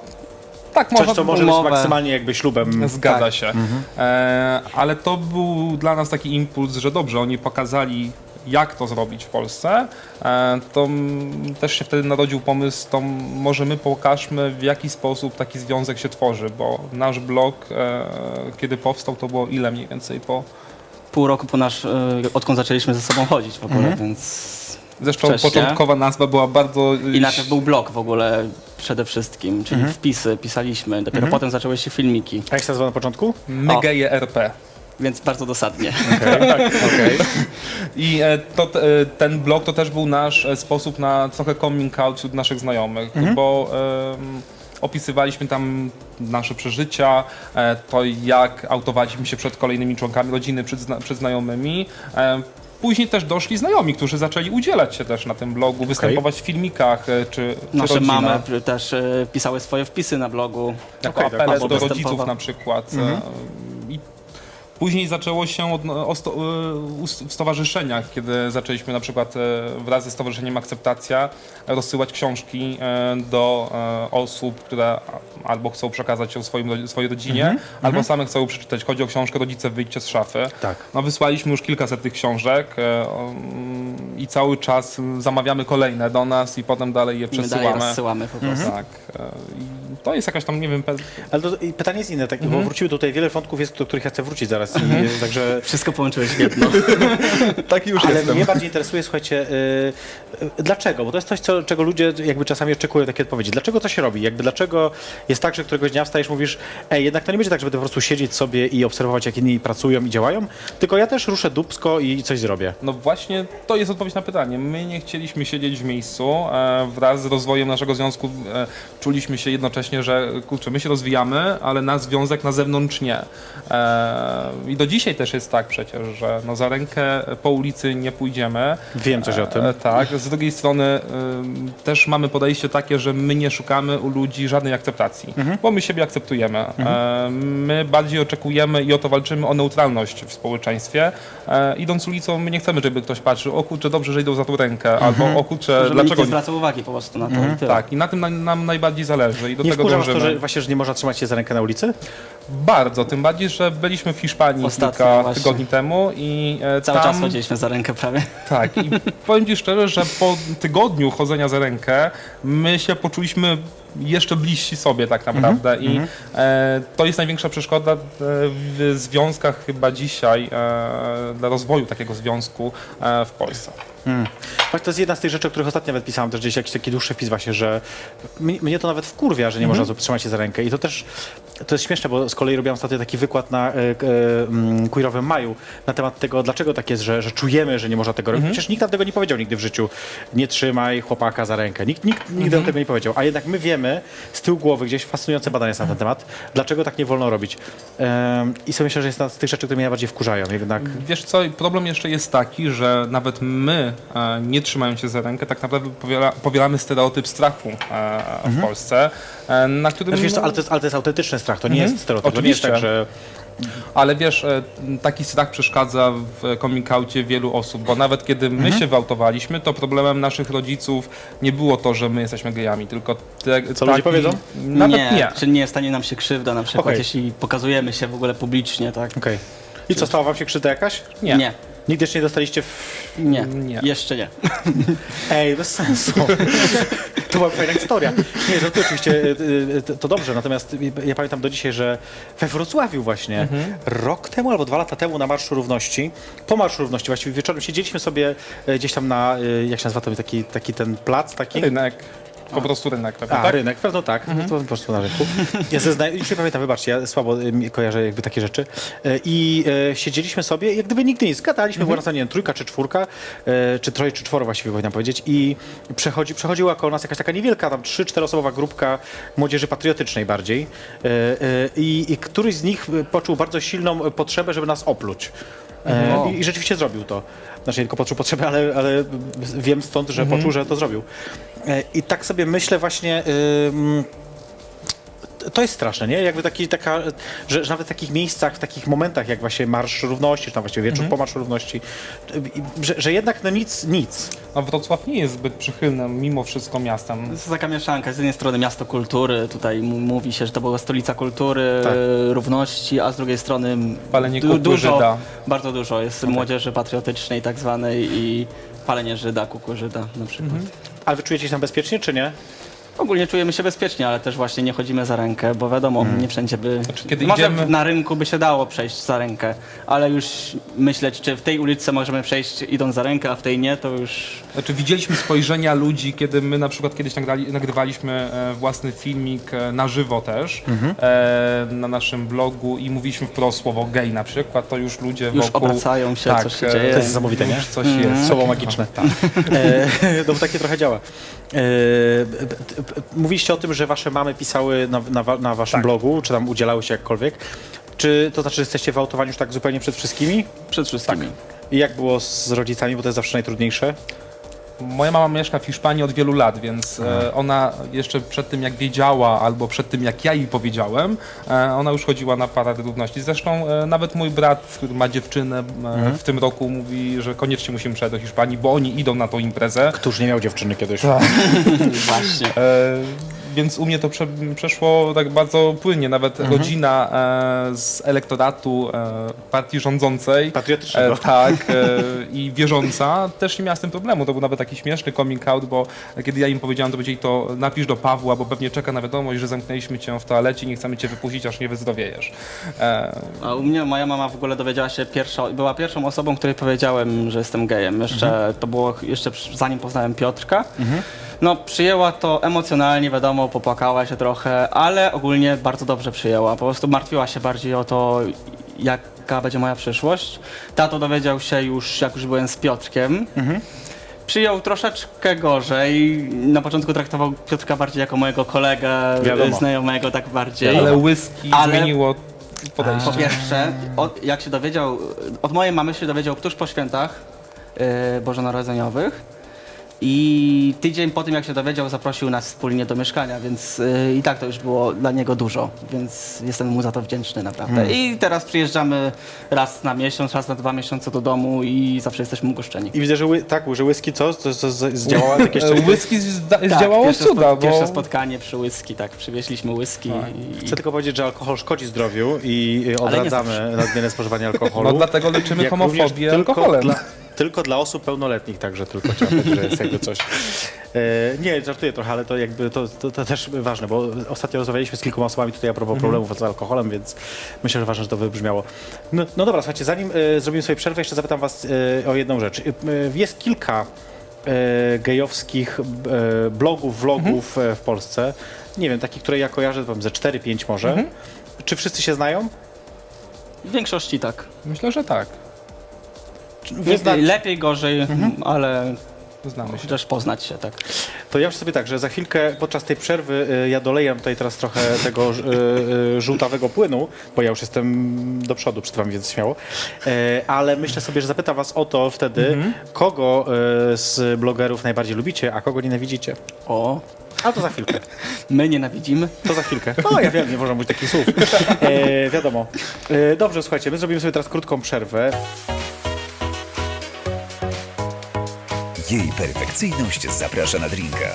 [SPEAKER 4] tak
[SPEAKER 3] Coś,
[SPEAKER 4] można
[SPEAKER 3] co może być
[SPEAKER 5] umowę.
[SPEAKER 3] maksymalnie jakby ślubem.
[SPEAKER 4] Zgadza
[SPEAKER 5] Tak.
[SPEAKER 4] się. E, ale to był dla nas taki impuls, że dobrze, oni pokazali jak to zrobić w Polsce, e, to też się wtedy narodził pomysł, to może my pokażmy w jaki sposób taki związek się tworzy, bo nasz blog, e, kiedy powstał, to było ile mniej więcej po...
[SPEAKER 5] Pół roku po nasz, y, odkąd zaczęliśmy ze sobą chodzić w ogóle,
[SPEAKER 3] Mhm.
[SPEAKER 5] więc...
[SPEAKER 4] Zresztą
[SPEAKER 5] Wcześniej.
[SPEAKER 4] początkowa nazwa była bardzo...
[SPEAKER 5] I najpierw był blog w ogóle przede wszystkim, czyli
[SPEAKER 3] Mhm.
[SPEAKER 5] wpisy pisaliśmy, dopiero potem zaczęły się filmiki,
[SPEAKER 3] A jak się nazywa na początku?
[SPEAKER 4] My
[SPEAKER 5] O.
[SPEAKER 4] geje RP.
[SPEAKER 5] więc bardzo dosadnie.
[SPEAKER 3] Okej.
[SPEAKER 4] I e, to, e, ten blog to też był nasz e, sposób na trochę coming out wśród naszych znajomych, bo em, opisywaliśmy tam nasze przeżycia, e, to jak autowaliśmy się przed kolejnymi członkami rodziny, przed, zna, przed znajomymi. E, Później też doszli znajomi, którzy zaczęli udzielać się też na tym blogu, występować w filmikach e, czy, czy
[SPEAKER 5] Nasze
[SPEAKER 4] rodzina.
[SPEAKER 5] mamy p- też y, pisały swoje wpisy na blogu.
[SPEAKER 4] jako
[SPEAKER 3] Okej, tak.
[SPEAKER 4] apele
[SPEAKER 5] Albo
[SPEAKER 4] do rodziców na przykład. E, I później zaczęło się od, o sto, e, w stowarzyszeniach, kiedy zaczęliśmy na przykład e, wraz ze Stowarzyszeniem Akceptacja rozsyłać książki e, do osób, które albo chcą przekazać ją swoim, swojej rodzinie, albo same chcą przeczytać. Chodzi o książkę Rodzice wyjdźcie z szafy.
[SPEAKER 3] Tak.
[SPEAKER 4] No, wysłaliśmy już kilkaset tych książek um, i cały czas zamawiamy kolejne do nas i potem dalej je
[SPEAKER 5] My dalej
[SPEAKER 4] przesyłamy.
[SPEAKER 5] rozsyłamy po prostu.
[SPEAKER 4] Tak. To jest jakaś tam, nie wiem, pe-
[SPEAKER 3] Ale to, i pytanie jest inne, tak,
[SPEAKER 4] Mhm.
[SPEAKER 3] bo wróciły tutaj wiele wątków, jest, do których ja chcę wrócić zaraz. I, także
[SPEAKER 5] Wszystko połączyłeś w jedno.
[SPEAKER 4] taki już
[SPEAKER 3] Ale
[SPEAKER 4] jestem.
[SPEAKER 3] mnie bardziej interesuje, słuchajcie, y, y, dlaczego? Bo to jest coś, co, czego ludzie jakby czasami oczekują takie odpowiedzi. Dlaczego to się robi? Jakby dlaczego jest tak, że któregoś dnia wstajesz mówisz, ej, jednak to nie będzie tak, żeby po prostu siedzieć sobie i obserwować, jak inni pracują i działają, tylko ja też ruszę dupsko i coś zrobię.
[SPEAKER 4] No właśnie, to jest odpowiedź na pytanie. My nie chcieliśmy siedzieć w miejscu. E, wraz z rozwojem naszego związku e, czuliśmy się jednocześnie, że kurczę, my się rozwijamy, ale nasz związek na zewnątrz nie. E, I do dzisiaj też jest tak przecież, że no za rękę po ulicy nie pójdziemy.
[SPEAKER 3] Wiem coś o tym.
[SPEAKER 4] E, tak, z drugiej strony ym, też mamy podejście takie, że my nie szukamy u ludzi żadnej akceptacji,
[SPEAKER 3] Mhm.
[SPEAKER 4] bo my siebie akceptujemy. E, my bardziej oczekujemy i o to walczymy o neutralność w społeczeństwie. E, idąc ulicą, my nie chcemy, żeby ktoś patrzył, o kurczę, dobrze, że idą za tą rękę,
[SPEAKER 3] Mhm.
[SPEAKER 4] albo o kurczę,
[SPEAKER 5] Żeby
[SPEAKER 4] dlaczego
[SPEAKER 5] nie
[SPEAKER 4] nie...
[SPEAKER 5] zwraca uwagi po prostu na to i tyle.
[SPEAKER 4] Tak, i na tym na, nam najbardziej zależy i do
[SPEAKER 3] Nie
[SPEAKER 4] tego
[SPEAKER 3] wkurza was to,
[SPEAKER 4] dążymy.
[SPEAKER 3] że właśnie, że nie można trzymać się za rękę na ulicy?
[SPEAKER 4] Bardzo, tym bardziej, że byliśmy w Hiszpanii
[SPEAKER 5] Ostatnio
[SPEAKER 4] kilka
[SPEAKER 5] właśnie.
[SPEAKER 4] tygodni temu i e,
[SPEAKER 5] Cały
[SPEAKER 4] tam...
[SPEAKER 5] czas chodziliśmy za rękę prawie.
[SPEAKER 4] Tak, i powiem Ci szczerze, że po tygodniu chodzenia za rękę my się poczuliśmy jeszcze bliżsi sobie tak naprawdę i e, to jest największa przeszkoda e, w związkach chyba dzisiaj, e, dla rozwoju takiego związku e, w Polsce.
[SPEAKER 3] Tak, to jest jedna z tych rzeczy, o których ostatnio nawet pisałem, też gdzieś jakiś taki dłuższy wpis właśnie, że mnie, to nawet wkurwia, że nie można trzymać się za rękę i to też, to jest śmieszne, bo z kolei robiłam ostatnio taki wykład na e, e, mm, queerowym maju na temat tego, dlaczego tak jest, że, że czujemy, że nie można tego robić. Przecież nikt nam tego nie powiedział nigdy w życiu. Nie trzymaj chłopaka za rękę. Nikt, nikt nigdy nam tego nie powiedział. A jednak my wiemy z tyłu głowy gdzieś fascynujące badania są na ten temat, dlaczego tak nie wolno robić. Em, I sobie
[SPEAKER 4] taki, nie trzymając się za rękę, tak naprawdę powiela, powielamy stereotyp strachu w Polsce, e, na którym...
[SPEAKER 3] Znaczy, wiesz co, ale, to jest, ale to jest autentyczny strach, to nie jest stereotyp. To nie jest tak,
[SPEAKER 4] Oczywiście.
[SPEAKER 3] że
[SPEAKER 4] Ale wiesz, e, taki strach przeszkadza w coming outie wielu osób, bo nawet kiedy my
[SPEAKER 3] Mhm.
[SPEAKER 4] się wyautowaliśmy, to problemem naszych rodziców nie było to, że my jesteśmy gejami, tylko te,
[SPEAKER 3] Co ludzie powiedzą?
[SPEAKER 4] Nawet nie.
[SPEAKER 5] nie, czy nie stanie nam się krzywda na przykład,
[SPEAKER 3] Okej.
[SPEAKER 5] jeśli pokazujemy się w ogóle publicznie, tak?
[SPEAKER 3] Okej. I co, stała wam się krzywda jakaś?
[SPEAKER 4] Nie.
[SPEAKER 5] Nie,
[SPEAKER 3] Nigdy jeszcze nie dostaliście w...
[SPEAKER 5] nie,
[SPEAKER 4] Nie.
[SPEAKER 5] jeszcze nie.
[SPEAKER 3] Ej, bez sensu. to była fajna historia. Nie, że to oczywiście y, y, to- dobrze, natomiast ja pamiętam do dzisiaj, że we Wrocławiu właśnie rok temu albo dwa lata temu na Marszu Równości, po Marszu Równości właściwie wieczorem siedzieliśmy sobie e, gdzieś tam na, y, jak się nazywa to, taki, taki ten plac taki?
[SPEAKER 4] Rynek. Po prostu rynek, prawda?
[SPEAKER 3] A,
[SPEAKER 4] tak?
[SPEAKER 3] rynek, pewno tak, to po prostu na rynku. Ja ze zna... już nie pamiętam, wybaczcie, ja słabo y, mi kojarzę jakby takie rzeczy. E, I e, siedzieliśmy sobie, jak gdyby nigdy nic, gadaliśmy, była nas, nie wiem, trójka czy czwórka, e, czy troje, czy czworo właściwie powinnam powiedzieć i przechodzi, przechodziła koło nas jakaś taka niewielka, tam trzy, czteroosobowa grupka młodzieży patriotycznej bardziej e, e, i, i któryś z nich e, poczuł bardzo silną potrzebę, żeby nas opluć. E, i, I rzeczywiście zrobił to. Znaczy nie tylko poczuł potrzebę, ale, ale wiem stąd, że poczuł, że to zrobił. E, I tak sobie myślę właśnie. ym, to jest straszne, nie? Jakby taki, taka, że, że nawet w takich miejscach, w takich momentach, jak właśnie Marsz Równości, czy tam właściwie wieczór po Marszu Równości, że, że jednak no nic, nic.
[SPEAKER 4] No, Wrocław nie jest zbyt przychylnym mimo wszystko miastem.
[SPEAKER 5] To jest taka mieszanka. Z jednej strony miasto kultury, tutaj mówi się, że to była stolica kultury,
[SPEAKER 3] Tak.
[SPEAKER 5] równości, a z drugiej strony
[SPEAKER 4] Palenie
[SPEAKER 5] du- dużo,
[SPEAKER 4] Żyda.
[SPEAKER 5] bardzo dużo jest młodzieży patriotycznej tak zwanej i palenie Żyda, kukły Żyda na przykład.
[SPEAKER 3] Ale wy czujecie się tam bezpiecznie, czy nie?
[SPEAKER 5] Ogólnie czujemy się bezpiecznie, ale też właśnie nie chodzimy za rękę, bo wiadomo, nie wszędzie by...
[SPEAKER 4] Znaczy, kiedy
[SPEAKER 5] Może
[SPEAKER 4] idziemy-
[SPEAKER 5] na rynku by się dało przejść za rękę, ale już myśleć, czy w tej ulicy możemy przejść idąc za rękę, a w tej nie, to już...
[SPEAKER 4] Znaczy widzieliśmy spojrzenia ludzi, kiedy my na przykład kiedyś nagrali, nagrywaliśmy e, własny filmik e, na żywo też e, na naszym blogu i mówiliśmy wprost słowo gej na przykład, to już ludzie
[SPEAKER 5] Już
[SPEAKER 4] wokół...
[SPEAKER 5] obracają się,
[SPEAKER 4] tak,
[SPEAKER 5] coś się
[SPEAKER 4] e,
[SPEAKER 5] dzieje.
[SPEAKER 3] To jest niesamowite, nie?
[SPEAKER 4] Już coś jest.
[SPEAKER 3] Słowo magiczne. E, no bo takie trochę działa. E, b- b- mówiliście o tym, że wasze mamy pisały na, na, na waszym blogu, czy tam udzielały się jakkolwiek. Czy to znaczy, że jesteście wyautowani już tak zupełnie przed wszystkimi?
[SPEAKER 5] Przed wszystkimi.
[SPEAKER 3] I jak było z rodzicami, bo to jest zawsze najtrudniejsze?
[SPEAKER 4] Moja mama mieszka w Hiszpanii od wielu lat, więc e, ona jeszcze przed tym jak wiedziała, albo przed tym jak ja jej powiedziałem, e, ona już chodziła na parady równości. Zresztą e, nawet mój brat, który ma dziewczynę e, w tym roku, mówi, że koniecznie musimy przejechać do Hiszpanii, bo oni idą na tą imprezę.
[SPEAKER 3] Któż nie miał dziewczyny kiedyś?
[SPEAKER 5] Właśnie.
[SPEAKER 4] E, więc u mnie to prze, przeszło tak bardzo płynnie. Nawet
[SPEAKER 3] Mhm.
[SPEAKER 4] rodzina e, z elektoratu e, partii rządzącej,
[SPEAKER 3] Patriotycznego.
[SPEAKER 4] e, tak, e, i wierząca, też nie miała z tym problemu. To był nawet taki śmieszny coming out, bo kiedy ja im powiedziałem, to powiedzieli to napisz do Pawła, bo pewnie czeka na wiadomość, że zamknęliśmy cię w toalecie i nie chcemy cię wypuścić, aż nie wyzdrowiejeesz. E,
[SPEAKER 5] A u mnie moja mama w ogóle dowiedziała się pierwsza, była pierwszą osobą, której powiedziałem, że jestem gejem. Jeszcze to było jeszcze zanim poznałem Piotrka. No, przyjęła to emocjonalnie, wiadomo, popłakała się trochę, ale ogólnie bardzo dobrze przyjęła. Po prostu martwiła się bardziej o to, jaka będzie moja przyszłość. Tato dowiedział się już, jak już byłem z Piotrkiem. Przyjął troszeczkę gorzej. Na początku traktował Piotrka bardziej jako mojego kolegę,
[SPEAKER 3] Wiadomo.
[SPEAKER 5] znajomego, tak bardziej.
[SPEAKER 4] ale whisky
[SPEAKER 5] Ale-
[SPEAKER 4] zmieniło podejście.
[SPEAKER 5] Po pierwsze, od, jak się dowiedział, od mojej mamy się dowiedział tuż po świętach yy, bożonarodzeniowych i tydzień po tym jak się dowiedział zaprosił nas wspólnie do mieszkania, więc yy, i tak to już było dla niego dużo, więc jestem mu za to wdzięczny naprawdę. I teraz przyjeżdżamy raz na miesiąc, raz na dwa miesiące do domu i zawsze jesteśmy ugoszczeni.
[SPEAKER 3] I widzę, że ły, tak, że whisky co? To, to, to zdziałała jakieś coś?
[SPEAKER 4] Whisky zda-
[SPEAKER 5] Tak,
[SPEAKER 4] zdziałało
[SPEAKER 5] pierwsze,
[SPEAKER 4] cuda,
[SPEAKER 5] spo,
[SPEAKER 4] bo...
[SPEAKER 5] pierwsze spotkanie przy whisky, tak, przywieźliśmy whisky i,
[SPEAKER 3] Chcę tylko powiedzieć, że alkohol szkodzi zdrowiu i odradzamy nadmierne spożywanie alkoholu.
[SPEAKER 4] No dlatego leczymy
[SPEAKER 3] Jak
[SPEAKER 4] homofobię
[SPEAKER 3] również
[SPEAKER 4] alkoholem.
[SPEAKER 3] Dla, tylko dla osób pełnoletnich, także tylko chciałem powiedzieć, że jest jakby coś. E, nie, żartuję trochę, ale to jakby to, to, to też ważne, bo ostatnio rozmawialiśmy z kilkoma osobami tutaj a propos problemów z alkoholem, więc myślę, że ważne, że to wybrzmiało. No, no dobra, słuchajcie, zanim e, zrobimy sobie przerwę, jeszcze zapytam was e, o jedną rzecz. E, jest kilka e, gejowskich e, blogów, vlogów e, w Polsce. Nie wiem, takich, które ja kojarzę, powiem ze 4-5 może. Czy wszyscy się znają?
[SPEAKER 5] W większości tak.
[SPEAKER 4] Myślę, że tak.
[SPEAKER 3] Wy zna-
[SPEAKER 5] Lepiej, gorzej, ale
[SPEAKER 4] Znamy się.
[SPEAKER 5] chociaż poznać się, tak.
[SPEAKER 3] To ja myślę sobie tak, że za chwilkę podczas tej przerwy y, ja dolejam tutaj teraz trochę tego y, y, żółtawego płynu, bo ja już jestem do przodu przed wami, więc śmiało. E, ale myślę sobie, że zapytam was o to wtedy, kogo y, z blogerów najbardziej lubicie, a kogo nienawidzicie.
[SPEAKER 5] O,
[SPEAKER 3] A to za chwilkę.
[SPEAKER 5] my nienawidzimy.
[SPEAKER 3] To za chwilkę. No ja wiem, nie można mówić takich słów. E, wiadomo. E, dobrze, słuchajcie, my zrobimy sobie teraz krótką przerwę.
[SPEAKER 6] Jej perfekcyjność zaprasza na drinka.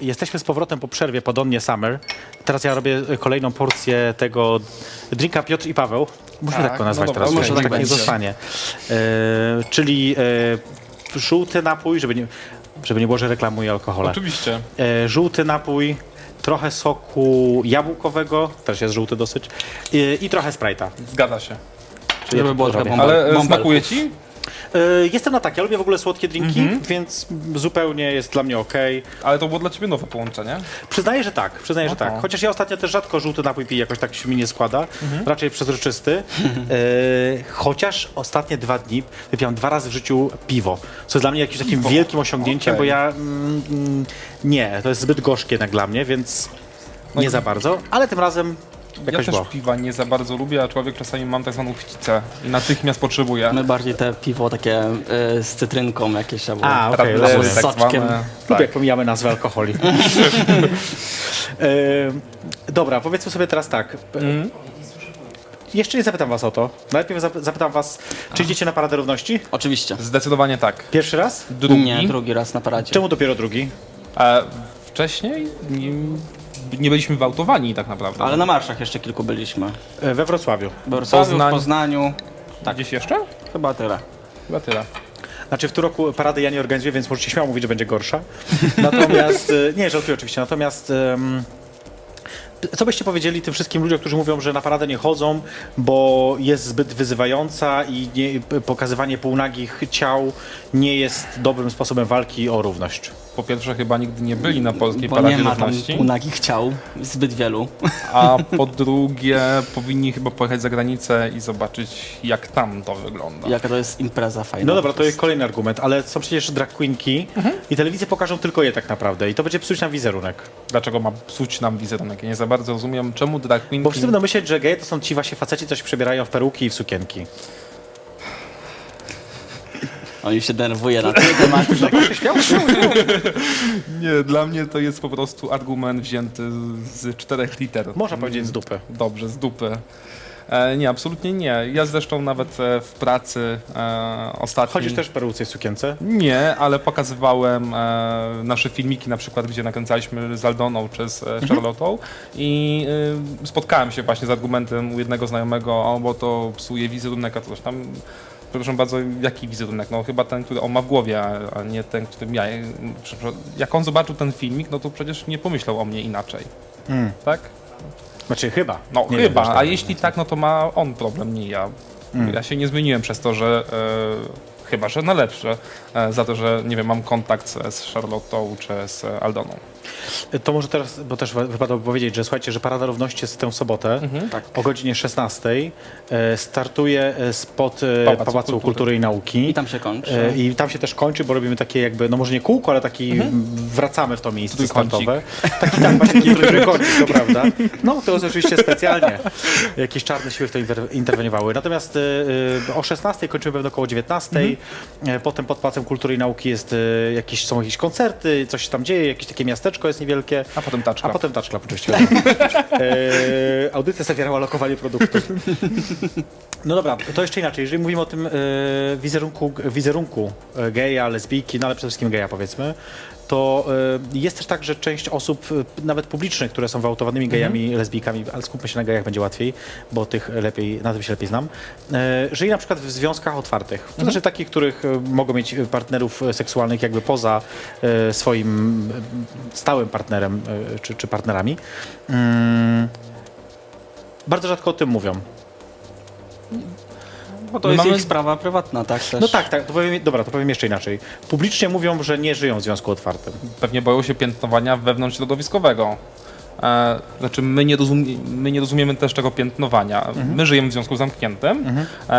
[SPEAKER 3] Jesteśmy z powrotem po przerwie po Donnie Summer. Teraz ja robię y, kolejną porcję tego drinka Piotr i Paweł. Musimy tak,
[SPEAKER 4] Tak,
[SPEAKER 3] to nazwać
[SPEAKER 4] no dobra,
[SPEAKER 3] teraz,
[SPEAKER 5] może
[SPEAKER 3] tak,
[SPEAKER 5] tak
[SPEAKER 3] nie zostanie. E, czyli e, żółty napój, żeby nie, żeby nie było, że reklamuję alkohole.
[SPEAKER 4] Oczywiście.
[SPEAKER 3] E, żółty napój, trochę soku jabłkowego, też jest żółty dosyć, i, i trochę Sprite'a.
[SPEAKER 4] Zgadza się.
[SPEAKER 3] Czyli ja
[SPEAKER 5] Żeby było
[SPEAKER 3] to
[SPEAKER 5] trochę
[SPEAKER 4] Ale e, smakuje ci?
[SPEAKER 3] E, jestem na tak, ja lubię w ogóle słodkie drinki, więc zupełnie jest dla mnie okej.
[SPEAKER 4] Ale to było dla ciebie nowe połączenie.
[SPEAKER 3] Przyznaję, że tak, przyznaję, że tak. Chociaż ja ostatnio też rzadko żółty napój piję, jakoś tak się mi nie składa. Raczej przezroczysty. E, chociaż ostatnie dwa dni wypiłam dwa razy w życiu piwo. Co jest dla mnie jakimś takim wielkim osiągnięciem,
[SPEAKER 4] Okej.
[SPEAKER 3] bo ja mm, mm, nie, to jest zbyt gorzkie jednak dla mnie, więc nie
[SPEAKER 4] No
[SPEAKER 3] za bardzo. Ale tym razem
[SPEAKER 4] Ja też piwa nie za bardzo lubię, a człowiek czasami mam tak zwaną chcicę i natychmiast potrzebuje.
[SPEAKER 5] My bardziej te piwo takie y, z cytrynką jakieś albo...
[SPEAKER 3] A, okej,
[SPEAKER 4] Radlery,
[SPEAKER 3] rozumiem.
[SPEAKER 5] z
[SPEAKER 4] tak
[SPEAKER 5] soczkiem.
[SPEAKER 4] zwane.
[SPEAKER 3] Lubię,
[SPEAKER 4] Tak.
[SPEAKER 3] jak pomijamy nazwę alkoholi. e, dobra, powiedzmy sobie teraz tak.
[SPEAKER 4] Mhm.
[SPEAKER 3] Jeszcze nie zapytam was o to. Najpierw zap- zapytam was, czy idziecie na Paradę Równości?
[SPEAKER 5] Oczywiście.
[SPEAKER 4] Zdecydowanie tak.
[SPEAKER 3] Pierwszy raz?
[SPEAKER 4] Drugi.
[SPEAKER 5] Nie, drugi raz na paradzie.
[SPEAKER 3] Czemu dopiero drugi?
[SPEAKER 4] E, wcześniej nie, nie byliśmy wyautowani tak naprawdę.
[SPEAKER 5] Ale na marszach jeszcze kilku byliśmy.
[SPEAKER 3] E, We Wrocławiu.
[SPEAKER 5] W Wrocławiu,
[SPEAKER 4] Poznań.
[SPEAKER 5] w Poznaniu.
[SPEAKER 4] tak. Gdzieś jeszcze?
[SPEAKER 5] Chyba tyle.
[SPEAKER 4] Chyba tyle.
[SPEAKER 3] Znaczy w tym roku parady ja nie organizuję, więc możecie śmiało mówić, że będzie gorsza. Natomiast, e, nie, żartuję oczywiście, natomiast em, co byście powiedzieli tym wszystkim ludziom, którzy mówią, że na paradę nie chodzą, bo jest zbyt wyzywająca i nie, pokazywanie półnagich ciał nie jest dobrym sposobem walki o równość?
[SPEAKER 4] Po pierwsze chyba nigdy nie byli na polskiej
[SPEAKER 5] Bo
[SPEAKER 4] paradzie
[SPEAKER 5] nie ma tam
[SPEAKER 4] równości,
[SPEAKER 5] ciał. Zbyt wielu.
[SPEAKER 4] a po drugie powinni chyba pojechać za granicę i zobaczyć jak tam to wygląda.
[SPEAKER 5] Jaka to jest impreza fajna.
[SPEAKER 3] No dobra, to jest kolejny argument, ale są przecież drag queenki i telewizje pokażą tylko je tak naprawdę i to będzie psuć nam wizerunek.
[SPEAKER 4] Dlaczego ma psuć nam wizerunek? Ja nie za bardzo rozumiem, czemu drag queenki...
[SPEAKER 3] Bo wszyscy będą myśleć, że geje to są ci właśnie faceci, coś przebierają w peruki i w sukienki.
[SPEAKER 5] On już się denerwuje na ten temat.
[SPEAKER 4] Nie, dla mnie to jest po prostu argument wzięty z czterech liter.
[SPEAKER 3] Można powiedzieć z dupy.
[SPEAKER 4] Dobrze, z dupy. E, nie, absolutnie nie. Ja zresztą nawet e, w pracy e, ostatnio...
[SPEAKER 3] Chodzisz też w peruce i sukience?
[SPEAKER 4] Nie, ale pokazywałem e, nasze filmiki, na przykład, gdzie nakręcaliśmy z Aldoną czy z
[SPEAKER 3] Mhm.
[SPEAKER 4] e, Charlottą i e, spotkałem się właśnie z argumentem u jednego znajomego, o, bo to psuje wizerunek, a coś tam. Przepraszam bardzo, jaki wizerunek? No chyba ten, który on ma w głowie, a, a nie ten, który ja. Jak on zobaczył ten filmik, no to przecież nie pomyślał o mnie inaczej.
[SPEAKER 3] Mm.
[SPEAKER 4] Tak?
[SPEAKER 3] Znaczy chyba.
[SPEAKER 4] No
[SPEAKER 3] Nie wiem,
[SPEAKER 4] chyba, a
[SPEAKER 3] tak.
[SPEAKER 4] jeśli tak, no to ma on problem, nie ja.
[SPEAKER 3] Mm.
[SPEAKER 4] Ja się nie zmieniłem przez to, że e, chyba, że na lepsze, e, za to, że nie wiem, mam kontakt z, z Charlottą czy z Aldoną.
[SPEAKER 3] To może teraz, bo też wypadałoby powiedzieć, że słuchajcie, że Parada Równości jest w tę sobotę
[SPEAKER 5] Tak.
[SPEAKER 3] o godzinie 16. E, startuje e, spod e,
[SPEAKER 4] Pałacu
[SPEAKER 3] Pałacu,
[SPEAKER 4] Kultury.
[SPEAKER 3] Kultury. i Nauki.
[SPEAKER 5] I tam się kończy.
[SPEAKER 3] E, I tam się też kończy, bo robimy takie jakby, no może nie kółko, ale taki m, wracamy w to miejsce
[SPEAKER 4] Trójkącik.
[SPEAKER 3] startowe. Taki tam właśnie trójkącik, to prawda. No to jest oczywiście specjalnie. Jakieś czarne siły w to inter- interweniowały. Natomiast e, e, o 16 kończymy pewno około 19. E, Potem pod Pałacem Kultury i Nauki jest e, jakieś, są jakieś koncerty, coś się tam dzieje, jakieś takie miasteczko jest niewielkie.
[SPEAKER 4] A potem taczka.
[SPEAKER 3] A potem Club oczywiście. e, audycja zawierała lokowanie produktu. No dobra, to jeszcze inaczej. Jeżeli mówimy o tym e, wizerunku, wizerunku e, geja, lesbijki, no ale przede wszystkim geja powiedzmy, to y, jest też tak, że część osób, y, nawet publicznych, które są wyautowanymi gejami, lesbijkami, ale skupmy się na gejach, będzie łatwiej, bo tych lepiej, na tym się lepiej znam, y, żyje na przykład w związkach otwartych. To znaczy takich, których mogą mieć partnerów seksualnych jakby poza swoim stałym partnerem czy, czy partnerami. Mm, bardzo rzadko o tym mówią.
[SPEAKER 5] Bo to
[SPEAKER 4] My
[SPEAKER 5] jest
[SPEAKER 4] mamy-
[SPEAKER 5] ich sprawa prywatna, tak też.
[SPEAKER 3] No tak, tak, to powiem, dobra, to powiem jeszcze inaczej. Publicznie mówią, że nie żyją w związku otwartym.
[SPEAKER 4] Pewnie boją się piętnowania wewnątrz środowiskowego. E, znaczy, my nie, rozumie, my nie rozumiemy też tego piętnowania. My żyjemy w związku zamkniętym, e,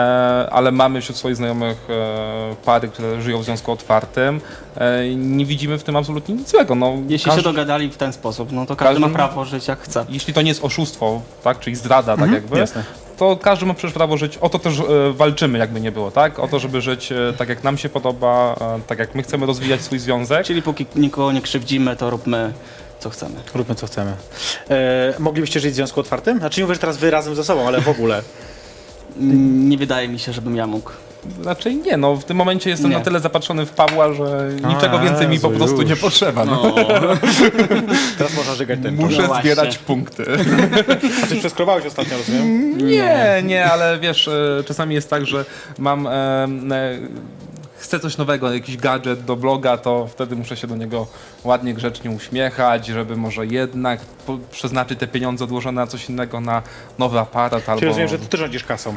[SPEAKER 4] ale mamy wśród swoich znajomych e, pary, które żyją w związku otwartym. E, nie widzimy w tym absolutnie nic złego. No,
[SPEAKER 5] Jeśli
[SPEAKER 4] każdy-
[SPEAKER 5] się dogadali w ten sposób, no to każdy ma
[SPEAKER 4] każdy-
[SPEAKER 5] prawo żyć jak chce.
[SPEAKER 4] Jeśli to nie jest oszustwo, tak, czyli zdrada, tak jakby,
[SPEAKER 3] jasne.
[SPEAKER 4] To każdy ma przecież prawo żyć. O to też e, walczymy, jakby nie było, tak? O to, żeby żyć e, tak, jak nam się podoba, e, tak jak my chcemy rozwijać swój związek.
[SPEAKER 5] Czyli póki nikogo nie krzywdzimy, to róbmy co chcemy.
[SPEAKER 3] Róbmy co chcemy. E, moglibyście żyć w związku otwartym? Znaczy nie mówię, że teraz wy razem ze sobą, ale w ogóle.
[SPEAKER 5] Mm, Nie wydaje mi się, żebym ja mógł.
[SPEAKER 4] Znaczy nie, no w tym momencie jestem
[SPEAKER 5] Nie.
[SPEAKER 4] na tyle zapatrzony w Pawła, że niczego
[SPEAKER 3] A,
[SPEAKER 4] więcej mi po
[SPEAKER 3] Jezu,
[SPEAKER 4] prostu
[SPEAKER 3] już.
[SPEAKER 4] nie potrzeba. No.
[SPEAKER 5] No,
[SPEAKER 3] Teraz można żygać ten
[SPEAKER 4] Muszę
[SPEAKER 5] No właśnie.
[SPEAKER 4] zbierać punkty.
[SPEAKER 3] A coś przeskrobałeś ostatnio, rozumiem?
[SPEAKER 4] Nie, nie, ale wiesz, e, czasami jest tak, że mam. E, e, chcę coś nowego, jakiś gadżet do bloga, to wtedy muszę się do niego ładnie, grzecznie uśmiechać, żeby może jednak po, przeznaczyć te pieniądze odłożone na coś innego, na nowy aparat albo...
[SPEAKER 3] Czyli rozumiem, że ty, ty rządzisz kasą.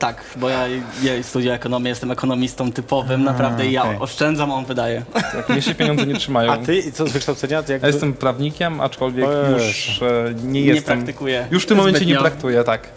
[SPEAKER 5] Tak, bo ja, ja studiuję ekonomię, jestem ekonomistą typowym, naprawdę i ja
[SPEAKER 3] okej.
[SPEAKER 5] oszczędzam, on wydaje.
[SPEAKER 4] Tak, mnie się pieniądze nie trzymają.
[SPEAKER 3] A ty co z wykształcenia? Ty jakby...
[SPEAKER 4] Ja jestem prawnikiem, aczkolwiek
[SPEAKER 3] O
[SPEAKER 4] już e, nie
[SPEAKER 5] Nie
[SPEAKER 4] jestem...
[SPEAKER 5] praktykuję.
[SPEAKER 4] Już w tym momencie nie
[SPEAKER 5] zbytnio.
[SPEAKER 4] traktuję, tak.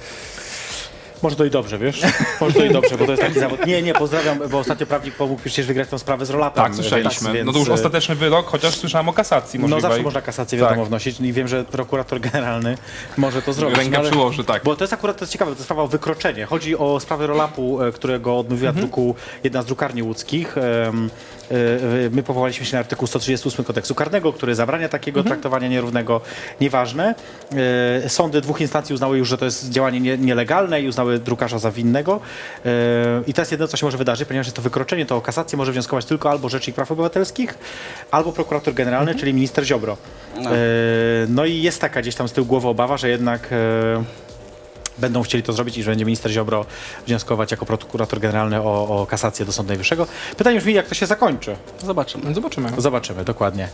[SPEAKER 3] Może to i dobrze, wiesz? Może to i dobrze, bo to jest taki zawód. Nie, nie, pozdrawiam, bo ostatnio prawnik pomógł przecież wygrać tę sprawę z rolapem.
[SPEAKER 4] Tak, słyszeliśmy.
[SPEAKER 3] więc,
[SPEAKER 4] No to już
[SPEAKER 3] e,
[SPEAKER 4] ostateczny wyrok, chociaż słyszałem o kasacji
[SPEAKER 3] No
[SPEAKER 4] możliwej.
[SPEAKER 3] zawsze można kasację wiadomo
[SPEAKER 4] Tak.
[SPEAKER 3] wnosić i wiem, że prokurator generalny może to zrobić.
[SPEAKER 4] Ręka
[SPEAKER 3] no ale-
[SPEAKER 4] przyłoży, tak.
[SPEAKER 3] Bo to jest akurat to jest ciekawe, to jest sprawa o wykroczenie. Chodzi o sprawę rolapu, e, którego odmówiła
[SPEAKER 4] Mhm.
[SPEAKER 3] druku jedna z drukarni łódzkich. Em, My powołaliśmy się na artykuł 138 kodeksu karnego, który zabrania takiego
[SPEAKER 4] Mhm.
[SPEAKER 3] traktowania nierównego. Nieważne. E, Sądy dwóch instancji uznały już, że to jest działanie nie- nielegalne i uznały drukarza za winnego. E, I to jest jedno, co się może wydarzyć, ponieważ jest to wykroczenie, to o kasację może wnioskować tylko albo Rzecznik Praw Obywatelskich, albo prokurator generalny,
[SPEAKER 4] Mhm.
[SPEAKER 3] czyli minister Ziobro.
[SPEAKER 5] No.
[SPEAKER 3] E, No i jest taka gdzieś tam z tyłu głowy obawa, że jednak e, będą chcieli to zrobić i że będzie minister Ziobro wnioskować jako prokurator generalny o, o kasację do Sądu Najwyższego. Pytanie brzmi, jak to się zakończy.
[SPEAKER 5] Zobaczymy.
[SPEAKER 4] Zobaczymy.
[SPEAKER 3] Zobaczymy, dokładnie.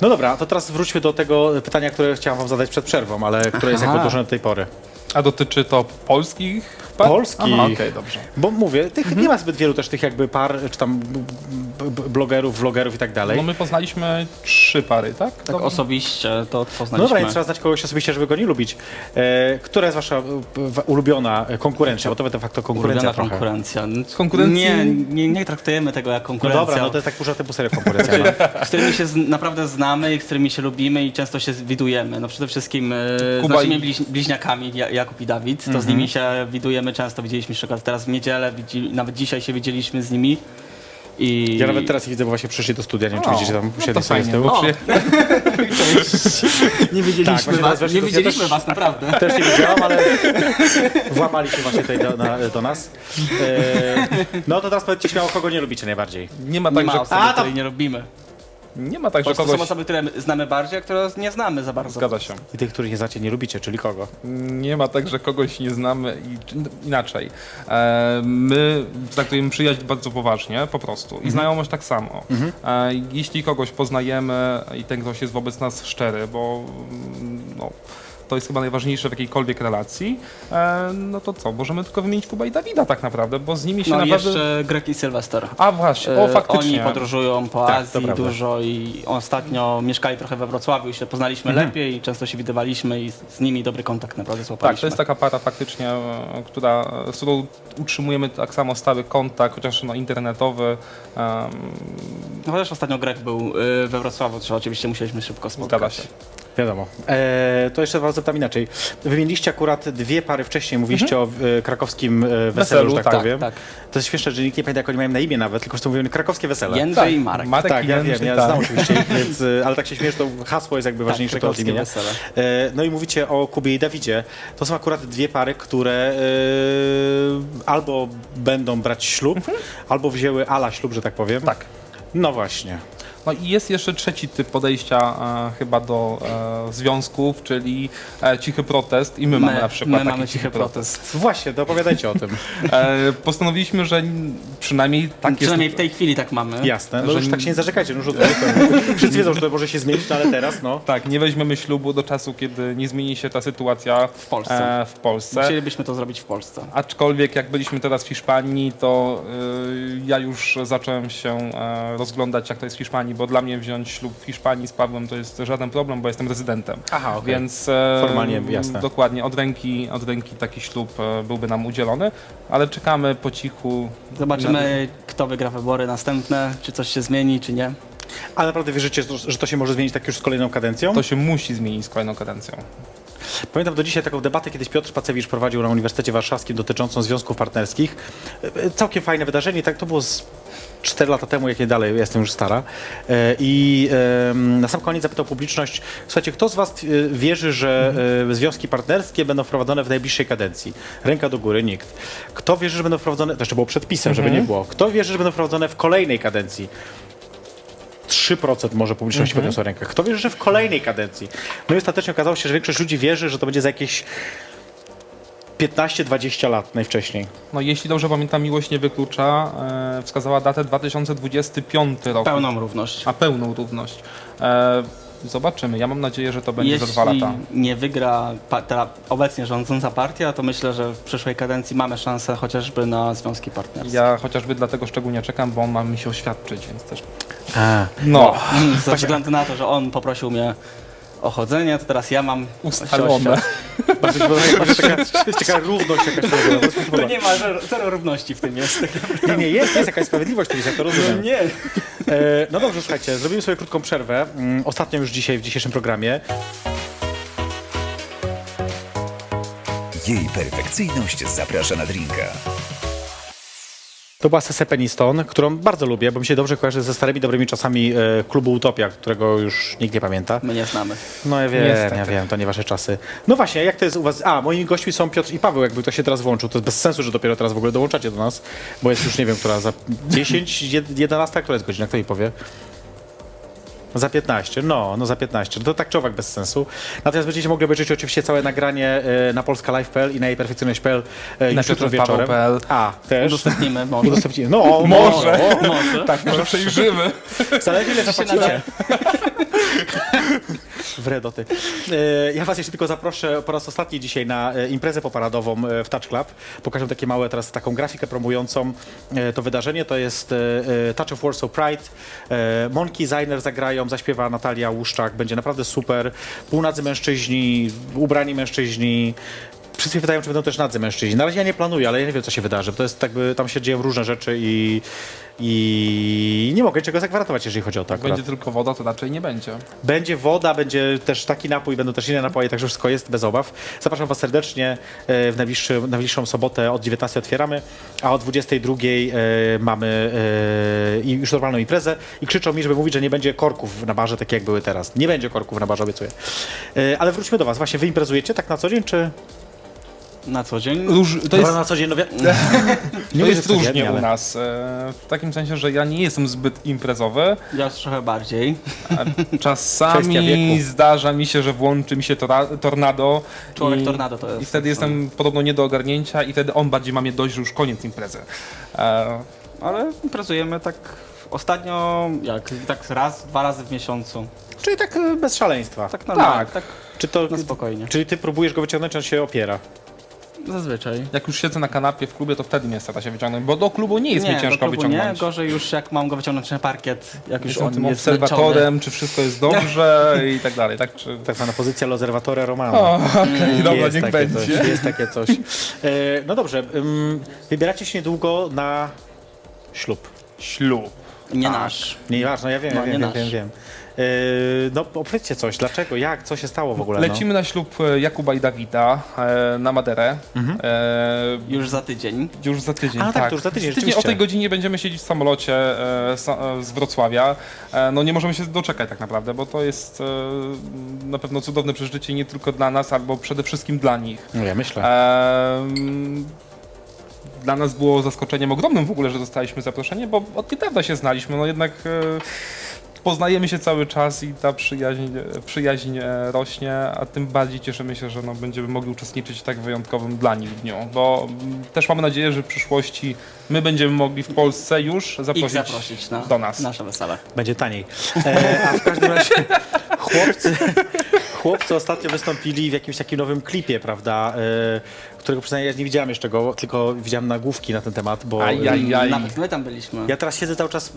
[SPEAKER 3] No dobra, to teraz wróćmy do tego pytania, które chciałam wam zadać przed przerwą, ale które jest
[SPEAKER 5] Aha.
[SPEAKER 3] jakby odłożone do tej pory.
[SPEAKER 4] A dotyczy to polskich par?
[SPEAKER 3] Polskich.
[SPEAKER 4] Aha, okej, dobrze.
[SPEAKER 3] Bo mówię, tych nie ma zbyt wielu też tych jakby par, czy tam b- b- blogerów, vlogerów i tak dalej.
[SPEAKER 4] No my poznaliśmy trzy pary, tak?
[SPEAKER 5] Tak
[SPEAKER 4] Dobrze.
[SPEAKER 5] osobiście to
[SPEAKER 3] No
[SPEAKER 5] poznaliśmy.
[SPEAKER 3] dobra, więc trzeba znać kogoś osobiście, żeby go nie lubić. E, która jest wasza e, w- ulubiona konkurencja? Bo to de facto konkurencja
[SPEAKER 5] Ulubiona
[SPEAKER 3] trochę.
[SPEAKER 5] konkurencja.
[SPEAKER 4] konkurencji-
[SPEAKER 5] Nie, nie, nie traktujemy tego jak
[SPEAKER 3] No
[SPEAKER 5] konkurencja.
[SPEAKER 3] dobra, no to jest tak dużo typu serio konkurencja. no.
[SPEAKER 5] z którymi się z, naprawdę znamy i z którymi się lubimy i często się widujemy. No przede wszystkim e, z
[SPEAKER 4] Kuba
[SPEAKER 5] naszymi
[SPEAKER 4] i-
[SPEAKER 5] bliź, bliźniakami Ja- Jakub i Dawid. To z
[SPEAKER 3] Mhm.
[SPEAKER 5] nimi się widujemy często. Widzieliśmy się teraz w niedzielę, widzi, nawet dzisiaj się widzieliśmy z nimi. I
[SPEAKER 3] Ja nawet teraz ich widzę, bo właśnie przyszli do studia, nie wiem, czy
[SPEAKER 4] O,
[SPEAKER 3] widzicie tam
[SPEAKER 4] no
[SPEAKER 3] siedli
[SPEAKER 4] to
[SPEAKER 3] sobie z
[SPEAKER 4] fajnie,
[SPEAKER 3] tyłu.
[SPEAKER 5] O. nie
[SPEAKER 3] Tak,
[SPEAKER 5] widzieliśmy
[SPEAKER 3] właśnie teraz
[SPEAKER 5] was,
[SPEAKER 3] weszli
[SPEAKER 5] nie widzieliśmy
[SPEAKER 3] też-
[SPEAKER 5] was naprawdę.
[SPEAKER 3] Też nie widziałam, ale włamali się właśnie tutaj do, na, do nas. E, no to teraz powiedzcie śmiało, kogo nie lubicie najbardziej.
[SPEAKER 4] Nie ma
[SPEAKER 5] Nie
[SPEAKER 4] tak,
[SPEAKER 5] ma
[SPEAKER 4] że,
[SPEAKER 5] osoby,
[SPEAKER 3] A, tam-
[SPEAKER 5] której nie robimy.
[SPEAKER 4] Nie ma tak, że
[SPEAKER 5] prostu są
[SPEAKER 4] kogoś...
[SPEAKER 5] osoby, które znamy bardziej, a które nie znamy za bardzo.
[SPEAKER 4] Zgadza się.
[SPEAKER 3] I tych, których nie znacie, nie lubicie, czyli kogo?
[SPEAKER 4] Nie ma tak, że kogoś nie znamy i inaczej. E, my traktujemy przyjaźń bardzo poważnie, po prostu. I znajomość tak samo. E, jeśli kogoś poznajemy i ten ktoś jest wobec nas szczery, bo mm, no, to jest chyba najważniejsze w jakiejkolwiek relacji, e, no to co? Możemy tylko wymienić Kuba i Dawida tak naprawdę, bo z nimi się
[SPEAKER 5] No
[SPEAKER 4] naprawdę...
[SPEAKER 5] jeszcze Greg i Sylwester.
[SPEAKER 4] A właśnie, o
[SPEAKER 5] E,
[SPEAKER 4] faktycznie.
[SPEAKER 5] Oni podróżują po
[SPEAKER 3] Tak, to
[SPEAKER 5] Azji
[SPEAKER 3] prawda.
[SPEAKER 5] dużo i ostatnio mieszkali trochę we Wrocławiu i się poznaliśmy
[SPEAKER 3] Mhm.
[SPEAKER 5] lepiej i często się widywaliśmy i z, z nimi dobry kontakt naprawdę
[SPEAKER 4] Tak,
[SPEAKER 5] złapaliśmy.
[SPEAKER 4] to jest taka para faktycznie, e, która, z którą utrzymujemy tak samo stały kontakt, chociaż no, internetowy. em,
[SPEAKER 5] No, chociaż ostatnio Greg był y, we Wrocławiu, to oczywiście musieliśmy szybko spotkać.
[SPEAKER 4] Zgadza się.
[SPEAKER 3] Wiadomo. E, to jeszcze was zapytam inaczej. Wymieniliście akurat dwie pary wcześniej, mówiliście o e, krakowskim e, weselu,
[SPEAKER 4] Weselu,
[SPEAKER 3] że tak,
[SPEAKER 4] tak,
[SPEAKER 3] powiem.
[SPEAKER 5] Tak.
[SPEAKER 3] To jest śmieszne, że nikt nie pamięta, jak oni mają na imię nawet, tylko że to mówią krakowskie wesele.
[SPEAKER 5] Jędrzej i Marek.
[SPEAKER 4] Marek
[SPEAKER 3] Tak,
[SPEAKER 4] i
[SPEAKER 3] ja
[SPEAKER 4] Jędrzej,
[SPEAKER 3] wiem, ja
[SPEAKER 4] tak.
[SPEAKER 3] znam oczywiście, więc, e, ale tak się śmiesz, to hasło jest jakby ważniejsze
[SPEAKER 5] tak,
[SPEAKER 3] od
[SPEAKER 5] krakowskie
[SPEAKER 3] imienia.
[SPEAKER 5] wesele.
[SPEAKER 3] E, No i mówicie o Kubie i Dawidzie. To są akurat dwie pary, które e, albo będą brać ślub, albo wzięły ala ślub, że tak powiem.
[SPEAKER 4] Tak.
[SPEAKER 3] No właśnie.
[SPEAKER 4] No i jest jeszcze trzeci typ podejścia e, chyba do e, związków, czyli e, cichy protest i my, mamy na przykład
[SPEAKER 5] my
[SPEAKER 4] taki
[SPEAKER 5] mamy cichy protest.
[SPEAKER 3] Właśnie, to opowiadajcie o tym.
[SPEAKER 4] E, postanowiliśmy, że przynajmniej tak
[SPEAKER 5] Przynajmniej
[SPEAKER 4] jest.
[SPEAKER 5] w tej chwili tak mamy.
[SPEAKER 3] Jasne, no
[SPEAKER 4] Że
[SPEAKER 3] już tak się nie zarzekajcie, no już od razu powiem. Wszyscy wiedzą, że to może się zmienić, no ale teraz, no.
[SPEAKER 4] Tak, nie weźmiemy ślubu do czasu, kiedy nie zmieni się ta sytuacja w
[SPEAKER 5] Polsce.
[SPEAKER 4] E, w Polsce.
[SPEAKER 5] Chcielibyśmy to zrobić w Polsce.
[SPEAKER 4] Aczkolwiek jak byliśmy teraz w Hiszpanii, to y, ja już zacząłem się e, rozglądać, jak to jest w Hiszpanii, bo dla mnie wziąć ślub w Hiszpanii z Pawłem to jest żaden problem, bo jestem rezydentem.
[SPEAKER 3] Aha, okej.
[SPEAKER 4] Więc e,
[SPEAKER 3] Formalnie jasne.
[SPEAKER 4] Dokładnie, od ręki, od ręki taki ślub e, byłby nam udzielony, ale czekamy po cichu.
[SPEAKER 5] Zobaczymy, kto wygra wybory następne, czy coś się zmieni, czy nie.
[SPEAKER 3] Ale naprawdę wierzycie, że to się może zmienić tak już z kolejną kadencją?
[SPEAKER 4] To się musi zmienić z kolejną kadencją.
[SPEAKER 3] Pamiętam do dzisiaj taką debatę, kiedyś Piotr Pacewicz prowadził na Uniwersytecie Warszawskim dotyczącą związków partnerskich. E, Całkiem fajne wydarzenie, tak to było z 4 lata temu, jak nie dalej, jestem już stara. E, I na sam koniec zapytał publiczność, słuchajcie, kto z was e, wierzy, że związki partnerskie będą wprowadzone w najbliższej kadencji? Ręka do góry, nikt. Kto wierzy, że będą wprowadzone, to jeszcze było przedpisem, żeby nie było. Kto wierzy, że będą wprowadzone w kolejnej kadencji? 3% może publiczności podniosło rękę. Kto wierzy, że w kolejnej kadencji? No i ostatecznie okazało się, że większość ludzi wierzy, że to będzie za jakieś 15-20 lat najwcześniej.
[SPEAKER 4] No jeśli dobrze pamiętam, miłość nie wyklucza, e, wskazała datę 2025 rok.
[SPEAKER 5] Pełną równość.
[SPEAKER 4] A pełną równość. E, zobaczymy. Ja mam nadzieję, że to będzie za dwa
[SPEAKER 5] Jeśli
[SPEAKER 4] lata.
[SPEAKER 5] nie wygra pa- ta obecnie rządząca partia, to myślę, że w przyszłej kadencji mamy szansę chociażby na związki partnerskie.
[SPEAKER 4] Ja chociażby dlatego szczególnie czekam, bo on ma mi się oświadczyć, więc też.
[SPEAKER 3] A.
[SPEAKER 4] No,
[SPEAKER 5] Mm, Ze względu na to, że on poprosił mnie o chodzenie, to teraz ja mam
[SPEAKER 4] ustalone.
[SPEAKER 3] Bardzo się podoba, taka, jest taka równość jakaś.
[SPEAKER 5] To nie ma, zero, zero równości w tym jest.
[SPEAKER 3] Nie, nie, jest, jest jakaś sprawiedliwość, ja to rozumiem.
[SPEAKER 5] Nie.
[SPEAKER 3] E, no dobrze, słuchajcie, zrobimy sobie krótką przerwę. Mm, Ostatnią już dzisiaj w dzisiejszym programie.
[SPEAKER 6] Jej perfekcyjność zaprasza na drinka.
[SPEAKER 3] To była Sese Peniston, którą bardzo lubię, bo mi się dobrze kojarzy ze starymi, dobrymi czasami e, klubu Utopia, którego już nikt nie pamięta.
[SPEAKER 5] My nie znamy.
[SPEAKER 3] No ja wiem,
[SPEAKER 4] Niestety.
[SPEAKER 3] ja wiem, to nie wasze czasy. No właśnie, jak to jest u was? A, moimi gośćmi są Piotr i Paweł, jakby to się teraz włączył. To jest bez sensu, że dopiero teraz w ogóle dołączacie do nas, bo jest już, nie wiem, która za 10, jed- 11, która jest godzina, kto mi powie? Za 15, no, no za 15. To tak czy owak bez sensu. Natomiast będziecie mogli obejrzeć oczywiście całe nagranie e, na polskalive.pl i na jejperfekcyjność.pl e,
[SPEAKER 4] Na
[SPEAKER 3] już jutro wieczorem. A, też.
[SPEAKER 5] Udostępnimy może.
[SPEAKER 3] Udostępnimy. No,
[SPEAKER 4] Może.
[SPEAKER 3] może.
[SPEAKER 4] Tak, może przejrzymy.
[SPEAKER 3] Zależy ile
[SPEAKER 5] się
[SPEAKER 3] Wredoty. E, Ja was jeszcze tylko zaproszę po raz ostatni dzisiaj na e, imprezę poparadową e, w Touch Club. Pokażę takie małe teraz taką grafikę promującą to wydarzenie. To jest Touch of Warsaw Pride. E, Designer zagrają, zaśpiewa Natalia Łuszczak. Będzie naprawdę super. Półnadzy mężczyźni, ubrani mężczyźni. Wszyscy pytają, czy będą też nadzy mężczyźni. Na razie ja nie planuję, ale ja nie wiem, co się wydarzy. bo To jest jakby, tam się dzieją różne rzeczy i, i nie mogę niczego zagwarantować, jeżeli chodzi o to
[SPEAKER 4] Jak
[SPEAKER 3] akurat.
[SPEAKER 4] będzie tylko woda, to raczej nie będzie.
[SPEAKER 3] Będzie woda, będzie też taki napój, będą też inne napoje, także wszystko jest bez obaw. Zapraszam Was serdecznie e, w najbliższy, najbliższą sobotę od 19 otwieramy, a o 22 e, mamy e, i już normalną imprezę i krzyczą mi, żeby mówić, że nie będzie korków na barze, takie jak były teraz. Nie będzie korków na barze, obiecuję. E, ale wróćmy do Was. Właśnie Wy imprezujecie tak na co dzień, czy...
[SPEAKER 5] Na co dzień.
[SPEAKER 4] Róż, to jest,
[SPEAKER 3] na co dzień, no wie... mówię,
[SPEAKER 4] jest różnie
[SPEAKER 3] ale-
[SPEAKER 4] u nas. E, w takim sensie, że ja nie jestem zbyt imprezowy.
[SPEAKER 5] Ja już trochę bardziej.
[SPEAKER 3] Kwestia
[SPEAKER 4] Czasami
[SPEAKER 3] wieku.
[SPEAKER 4] zdarza mi się, że włączy mi się tora, tornado.
[SPEAKER 5] Człowiek
[SPEAKER 4] i,
[SPEAKER 5] tornado to jest.
[SPEAKER 4] I wtedy jestem podobno nie do ogarnięcia i wtedy on bardziej ma mnie dość, że już koniec imprezy. E,
[SPEAKER 5] Ale imprezujemy tak ostatnio, jak tak raz, dwa razy w miesiącu.
[SPEAKER 3] Czyli tak e, bez szaleństwa.
[SPEAKER 5] Tak normalnie,
[SPEAKER 4] Tak.
[SPEAKER 5] tak,
[SPEAKER 3] Czy to...
[SPEAKER 5] na spokojnie.
[SPEAKER 3] Czyli Ty próbujesz go wyciągnąć, on się opiera?
[SPEAKER 5] Zazwyczaj.
[SPEAKER 4] jak już siedzę na kanapie w klubie, to wtedy mnie stara się wyciągnąć, bo do klubu nie jest mi
[SPEAKER 5] do
[SPEAKER 4] ciężko
[SPEAKER 5] klubu
[SPEAKER 4] wyciągnąć.
[SPEAKER 5] Nie, gorzej już jak mam go wyciągnąć na parkiet, jak już
[SPEAKER 4] Jestem
[SPEAKER 5] on
[SPEAKER 4] tym
[SPEAKER 5] jest zmęczony.
[SPEAKER 4] obserwatorem, czy wszystko jest dobrze i tak dalej. Tak, czy...
[SPEAKER 3] Tak zwana pozycja l'osservatore romano.
[SPEAKER 4] O, okej, dobra,
[SPEAKER 3] jest
[SPEAKER 4] niech będzie.
[SPEAKER 3] Coś, jest takie coś. E, no dobrze, wybieracie się niedługo na ślub.
[SPEAKER 4] Ślub.
[SPEAKER 5] Nie
[SPEAKER 4] Tak.
[SPEAKER 5] nasz.
[SPEAKER 3] Nieważne, ja wiem,
[SPEAKER 5] No,
[SPEAKER 3] ja
[SPEAKER 5] nie
[SPEAKER 3] wiem,
[SPEAKER 5] nasz.
[SPEAKER 3] wiem, wiem. E, no opowiedzcie coś, dlaczego, jak, co się stało w ogóle?
[SPEAKER 4] Lecimy na ślub e, Jakuba i Dawida e, na Maderę. E,
[SPEAKER 5] Już za tydzień.
[SPEAKER 4] już za tydzień.
[SPEAKER 3] A, no tak, to już za tydzień,
[SPEAKER 4] o tej godzinie będziemy siedzieć w samolocie sa, z Wrocławia. No nie możemy się doczekać tak naprawdę, bo to jest na pewno cudowne przeżycie nie tylko dla nas, albo przede wszystkim dla nich.
[SPEAKER 3] No ja myślę.
[SPEAKER 4] Em, Dla nas było zaskoczeniem ogromnym w ogóle, że zostaliśmy zaproszeni, bo od niedawna się znaliśmy, no jednak e, poznajemy się cały czas i ta przyjaźń, przyjaźń e, rośnie, a tym bardziej cieszymy się, że no, będziemy mogli uczestniczyć w tak wyjątkowym dla nich dniu, bo mm, też mamy nadzieję, że w przyszłości my będziemy mogli w Polsce już zaprosić,
[SPEAKER 5] zaprosić na
[SPEAKER 4] do nas.
[SPEAKER 5] nasze wesele.
[SPEAKER 3] Będzie taniej. E, a w każdym razie chłopcy, chłopcy ostatnio wystąpili w jakimś takim nowym klipie, prawda? E, którego przynajmniej ja nie widziałem jeszcze go, tylko widziałem nagłówki na ten temat, bo.
[SPEAKER 5] Nawet my tam byliśmy.
[SPEAKER 3] ja teraz siedzę cały czas e,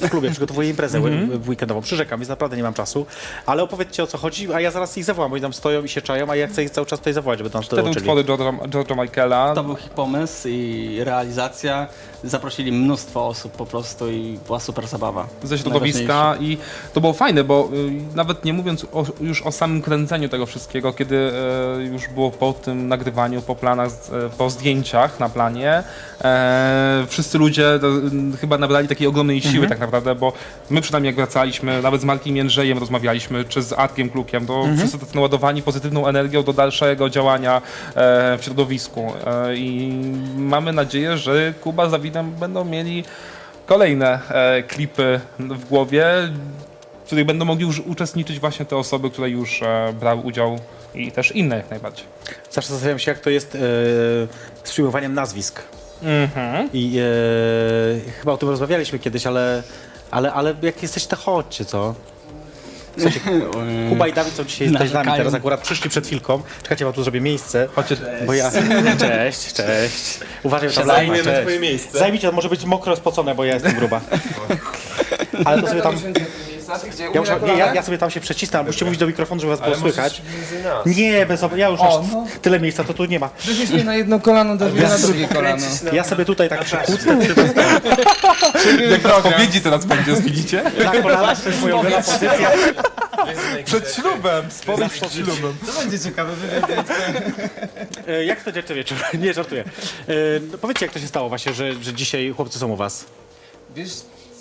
[SPEAKER 3] w klubie, przygotowuję imprezę
[SPEAKER 4] Mhm.
[SPEAKER 3] w weekendową, przyrzekam, więc naprawdę nie mam czasu. Ale opowiedzcie o co chodzi, a ja zaraz ich zawołam, bo oni tam stoją i się czają, a ja chcę ich cały czas tutaj zawołać, żeby tam się
[SPEAKER 4] Te były
[SPEAKER 3] dołączyli.
[SPEAKER 4] utwory George'a, George'a Michaela.
[SPEAKER 5] To był ich pomysł i realizacja. Zaprosili mnóstwo osób po prostu i była super zabawa.
[SPEAKER 4] ze środowiska i to było fajne, bo y, nawet nie mówiąc o, już o samym kręceniu tego wszystkiego, kiedy y, już było po tym nagrywaniu, po planach, y, po zdjęciach na planie, e, wszyscy ludzie y, chyba nabrali takiej ogromnej siły tak naprawdę, bo my przynajmniej jak wracaliśmy, nawet z Markiem Jędrzejem rozmawialiśmy, czy z Arkiem Klukiem, to wszyscy tacy naładowani pozytywną energią do dalszego działania e, w środowisku. E, i mamy nadzieję, że Kuba z Dawidem będą mieli kolejne e, klipy w głowie, w których będą mogli już uczestniczyć właśnie te osoby, które już e, brały udział i też inne jak najbardziej.
[SPEAKER 3] Zawsze zastanawiam się, jak to jest e, z przyjmowaniem nazwisk.
[SPEAKER 4] Mhm.
[SPEAKER 3] I e, chyba o tym rozmawialiśmy kiedyś, ale, ale, ale jak jesteście, to chodźcie, co? Słuchajcie, Kuba i Dawid są dzisiaj z nami
[SPEAKER 5] Narzekają.
[SPEAKER 3] teraz, akurat przyszli przed chwilką. Czekajcie, bo tu zrobię miejsce.
[SPEAKER 4] Chodźcie,
[SPEAKER 3] Bo ja... Cześć, cześć. Uważaj, tam
[SPEAKER 5] Zajmiemy
[SPEAKER 3] cześć.
[SPEAKER 7] twoje miejsce.
[SPEAKER 3] Zajmijcie, to może być mokro spocone, bo ja jestem gruba. Ale to sobie tam... Ja, muszę, nie, ja, ja sobie tam się przecisnę, musicie mówić do mikrofonu, żeby was było słychać.
[SPEAKER 7] między nas.
[SPEAKER 3] Nie, bez ob... ja już aż tyle miejsca to tu nie ma.
[SPEAKER 8] Weźmiesz mnie na jedno kolano, Dawida na drugie kolano.
[SPEAKER 3] Ja sobie tutaj tak przy was
[SPEAKER 4] jak na spowiedzi teraz będzie, widzicie?
[SPEAKER 3] na kolanach, to jest moja ulubiona pozycja.
[SPEAKER 4] Przed ślubem, spowiedź przed ślubem.
[SPEAKER 8] To będzie ciekawe wywiad.
[SPEAKER 3] E, Jak spędzacie wieczór? Nie, żartuję. E, No powiedzcie, jak to się stało właśnie, że, że dzisiaj chłopcy są u was?
[SPEAKER 8] Wiesz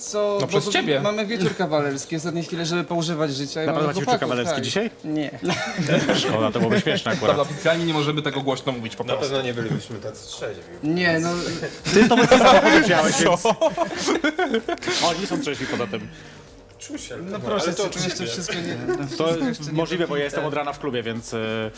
[SPEAKER 8] co,
[SPEAKER 4] No przez
[SPEAKER 8] bo
[SPEAKER 4] ciebie.
[SPEAKER 8] mamy wieczór kawalerski, ostatnie chwile, żeby poużywać życia. i
[SPEAKER 3] Naprawdę
[SPEAKER 8] mamy
[SPEAKER 3] macie wieczór
[SPEAKER 8] chłopaków,
[SPEAKER 3] kawalerski
[SPEAKER 8] tak.
[SPEAKER 3] dzisiaj?
[SPEAKER 5] Nie.
[SPEAKER 3] Szkoda, to byłoby śmieszne
[SPEAKER 4] Ale
[SPEAKER 3] akurat.
[SPEAKER 4] oficjalnie nie możemy tego głośno mówić po
[SPEAKER 7] Na
[SPEAKER 4] prostu.
[SPEAKER 7] pewno nie bylibyśmy tacy trzeźwi.
[SPEAKER 8] Nie, no
[SPEAKER 3] Ty to bez samochodu wziąłeś, więc... Oni są trzeźwi poza tym.
[SPEAKER 7] Czuł się.
[SPEAKER 8] no proszę,
[SPEAKER 7] ale to oczywiście.
[SPEAKER 8] wszystko nie...
[SPEAKER 3] To możliwe, bo ja jestem od rana w klubie, więc... e,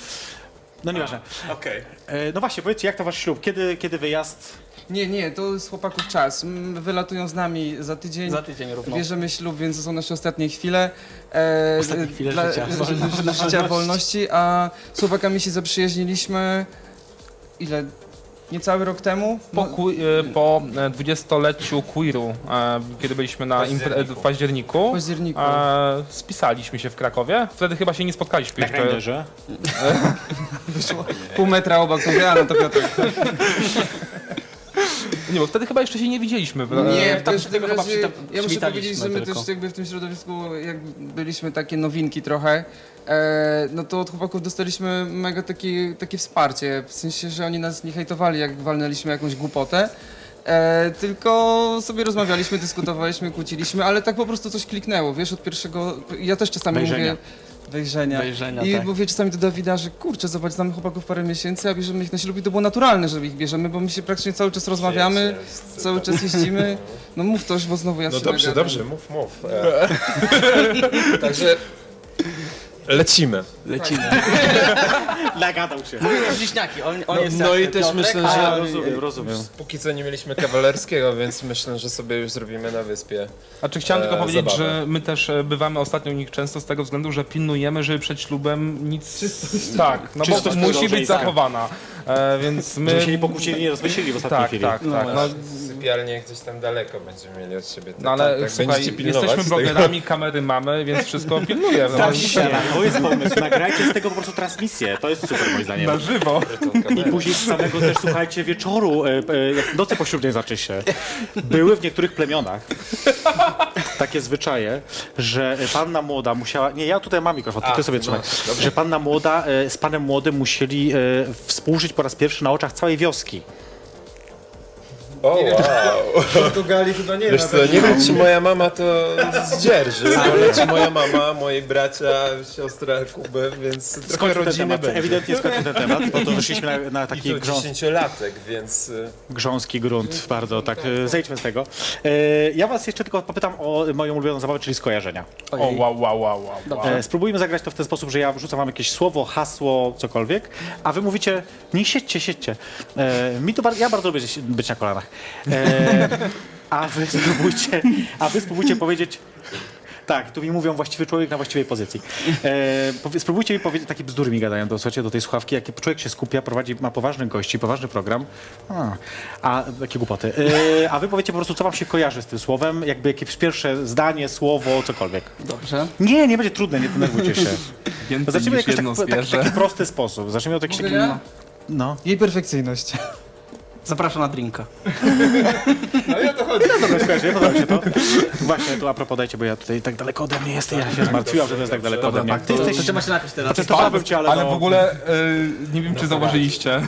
[SPEAKER 3] No nieważne.
[SPEAKER 7] Okej.
[SPEAKER 3] E, No właśnie, powiedzcie, jak to wasz ślub? Kiedy, kiedy wyjazd?
[SPEAKER 8] Nie, nie, to jest chłopaków czas. Mm, Wylatują z nami za tydzień.
[SPEAKER 5] Za tydzień równo.
[SPEAKER 8] Bierzemy ślub, więc to są nasze ostatnie chwile. E,
[SPEAKER 3] Ostatnie chwile
[SPEAKER 8] dla,
[SPEAKER 3] życia.
[SPEAKER 8] życia, życia wolności, a z chłopakami się zaprzyjaźniliśmy ile? Niecały rok temu?
[SPEAKER 4] Po,
[SPEAKER 8] No,
[SPEAKER 4] ku, e, po e, dwudziestoleciu queeru, e, kiedy byliśmy na impre- w październiku,
[SPEAKER 8] październiku.
[SPEAKER 4] e, spisaliśmy się w Krakowie. Wtedy chyba się nie spotkaliśmy
[SPEAKER 3] Na
[SPEAKER 4] jeszcze.
[SPEAKER 3] Grinderze?
[SPEAKER 8] Pół metra obok, to ja, no to Piotr.
[SPEAKER 4] Nie, bo wtedy chyba jeszcze się nie widzieliśmy.
[SPEAKER 8] Nie, w
[SPEAKER 5] tam się tylko chyba
[SPEAKER 8] razie,
[SPEAKER 5] przyta-
[SPEAKER 8] ja muszę
[SPEAKER 5] przywitaliśmy
[SPEAKER 8] powiedzieć, że my
[SPEAKER 5] tylko.
[SPEAKER 8] też jakby w tym środowisku jak byliśmy takie nowinki trochę, e, no to od chłopaków dostaliśmy mega takie, takie wsparcie, w sensie, że oni nas nie hejtowali, jak walnęliśmy jakąś głupotę, e, tylko sobie rozmawialiśmy, dyskutowaliśmy, kłóciliśmy, ale tak po prostu coś kliknęło, wiesz, od pierwszego, ja też czasami
[SPEAKER 3] Wejrzenia.
[SPEAKER 8] mówię, wejrzenia.
[SPEAKER 5] Wejrzenia,
[SPEAKER 8] I
[SPEAKER 5] tak.
[SPEAKER 8] mówię czasami do Dawida, że kurczę, zobacz, znamy chłopaków parę miesięcy, a bierzemy ich na ślub i to było naturalne, że ich bierzemy, bo my się praktycznie cały czas rozmawiamy,
[SPEAKER 7] Jest,
[SPEAKER 8] cały czas jeździmy. No mów coś, bo znowu ja
[SPEAKER 7] No
[SPEAKER 8] się
[SPEAKER 7] dobrze,
[SPEAKER 8] nagadam.
[SPEAKER 7] dobrze, mów, mów. E, Także lecimy.
[SPEAKER 5] Lecimy.
[SPEAKER 3] Nagadał się.
[SPEAKER 5] Bliźniaki, on, on
[SPEAKER 7] No-
[SPEAKER 5] jest
[SPEAKER 7] no i też
[SPEAKER 5] Piotrek,
[SPEAKER 7] myślę, że-
[SPEAKER 3] Rozumiem, rozumiem.
[SPEAKER 7] Póki co nie mieliśmy kawalerskiego, więc myślę, że sobie już zrobimy na wyspie.
[SPEAKER 4] A czy chciałem
[SPEAKER 7] e,
[SPEAKER 4] tylko powiedzieć,
[SPEAKER 7] zabawę.
[SPEAKER 4] że my też e, bywamy ostatnio u nich często z tego względu, że pilnujemy, żeby przed ślubem nic... Tak, no bo
[SPEAKER 3] Czystość
[SPEAKER 4] musi być
[SPEAKER 3] małżeńska.
[SPEAKER 4] zachowana. E, więc my...
[SPEAKER 3] Żeby się nie pokłócili, nie rozmyślili w ostatniej
[SPEAKER 4] Tak,
[SPEAKER 3] chwili.
[SPEAKER 4] tak, tak. No,
[SPEAKER 7] Sypialnie gdzieś tam daleko będziemy mieli od siebie.
[SPEAKER 4] no ale
[SPEAKER 7] tak, tak
[SPEAKER 4] słuchaj, jesteśmy blogerami, kamery mamy, więc wszystko pilnujemy. No,
[SPEAKER 3] Właśnie, to jest pomysł. Nagrajcie z tego po prostu transmisję. To jest super moim zdaniem.
[SPEAKER 4] na żywo.
[SPEAKER 3] I później z samego też, słuchajcie, wieczoru, e, e, jak nocy poślubnej zacznie się, były w niektórych plemionach takie zwyczaje, że panna młoda musiała, nie, ja tutaj mam mikrofon, to ty sobie trzymaj, że panna młoda e, z panem młodym musieli współżyć po raz pierwszy na oczach całej wioski.
[SPEAKER 7] O, wow.
[SPEAKER 8] W Portugalii chyba nie
[SPEAKER 7] Wiesz co, nie wiem czy moja mama to zdzierży, ale czy moja mama, moi bracia, siostra Kuby, więc trochę
[SPEAKER 3] Skończył ten
[SPEAKER 7] rodziny
[SPEAKER 3] temat,
[SPEAKER 7] będzie.
[SPEAKER 3] ewidentnie skończył ten temat, bo to wyszliśmy na, na
[SPEAKER 7] I
[SPEAKER 3] taki
[SPEAKER 7] to
[SPEAKER 3] grząs,
[SPEAKER 7] dziesięciolatek, więc... y,
[SPEAKER 3] grząski grunt, bardzo tak, e, zejdźmy z tego. E, Ja was jeszcze tylko popytam o moją ulubioną zabawę, czyli skojarzenia.
[SPEAKER 4] O, wow, wow, wow, wow. wow.
[SPEAKER 3] E, Spróbujmy zagrać to w ten sposób, że ja wrzucam wam jakieś słowo, hasło, cokolwiek, a wy mówicie, nie siedźcie, siedźcie. E, mi to bar- ja bardzo lubię być na kolanach. E, a wy spróbujcie, a wy spróbujcie powiedzieć. Tak, tu mi mówią właściwy człowiek na właściwej pozycji. E, powie- spróbujcie mi powiedzieć, takie bzdury mi gadają do, słuchajcie, do tej słuchawki, jak człowiek się skupia, prowadzi, ma poważnych gości, poważny program. A, a takie głupoty. E, a wy powiecie po prostu, co wam się kojarzy z tym słowem, jakby jakieś pierwsze zdanie, słowo, cokolwiek.
[SPEAKER 5] Dobrze.
[SPEAKER 3] Nie, nie będzie trudne, nie denerwujcie się.
[SPEAKER 4] Więcej
[SPEAKER 3] Zacznijmy
[SPEAKER 4] niż
[SPEAKER 3] jakoś
[SPEAKER 4] jedno
[SPEAKER 3] tak, tak,
[SPEAKER 4] zwierzę.
[SPEAKER 3] taki prosty sposób. Zacznijmy od jakichś
[SPEAKER 8] Mogę ja?
[SPEAKER 3] No.
[SPEAKER 8] Jej perfekcyjność.
[SPEAKER 5] Zapraszam na drinka.
[SPEAKER 3] Dobre skojarzenie, podoba mi się to. Właśnie, tu a propos dajcie, bo ja tutaj tak daleko ode mnie jestem. Ja się zmartwiłam, że to jest tak daleko ode mnie. Ty
[SPEAKER 5] To
[SPEAKER 3] jesteś...
[SPEAKER 5] trzeba się napić teraz.
[SPEAKER 3] Częstowałbym cię, ale,
[SPEAKER 4] Ale
[SPEAKER 3] no,
[SPEAKER 4] w ogóle y, nie wiem, czy zauważyliście.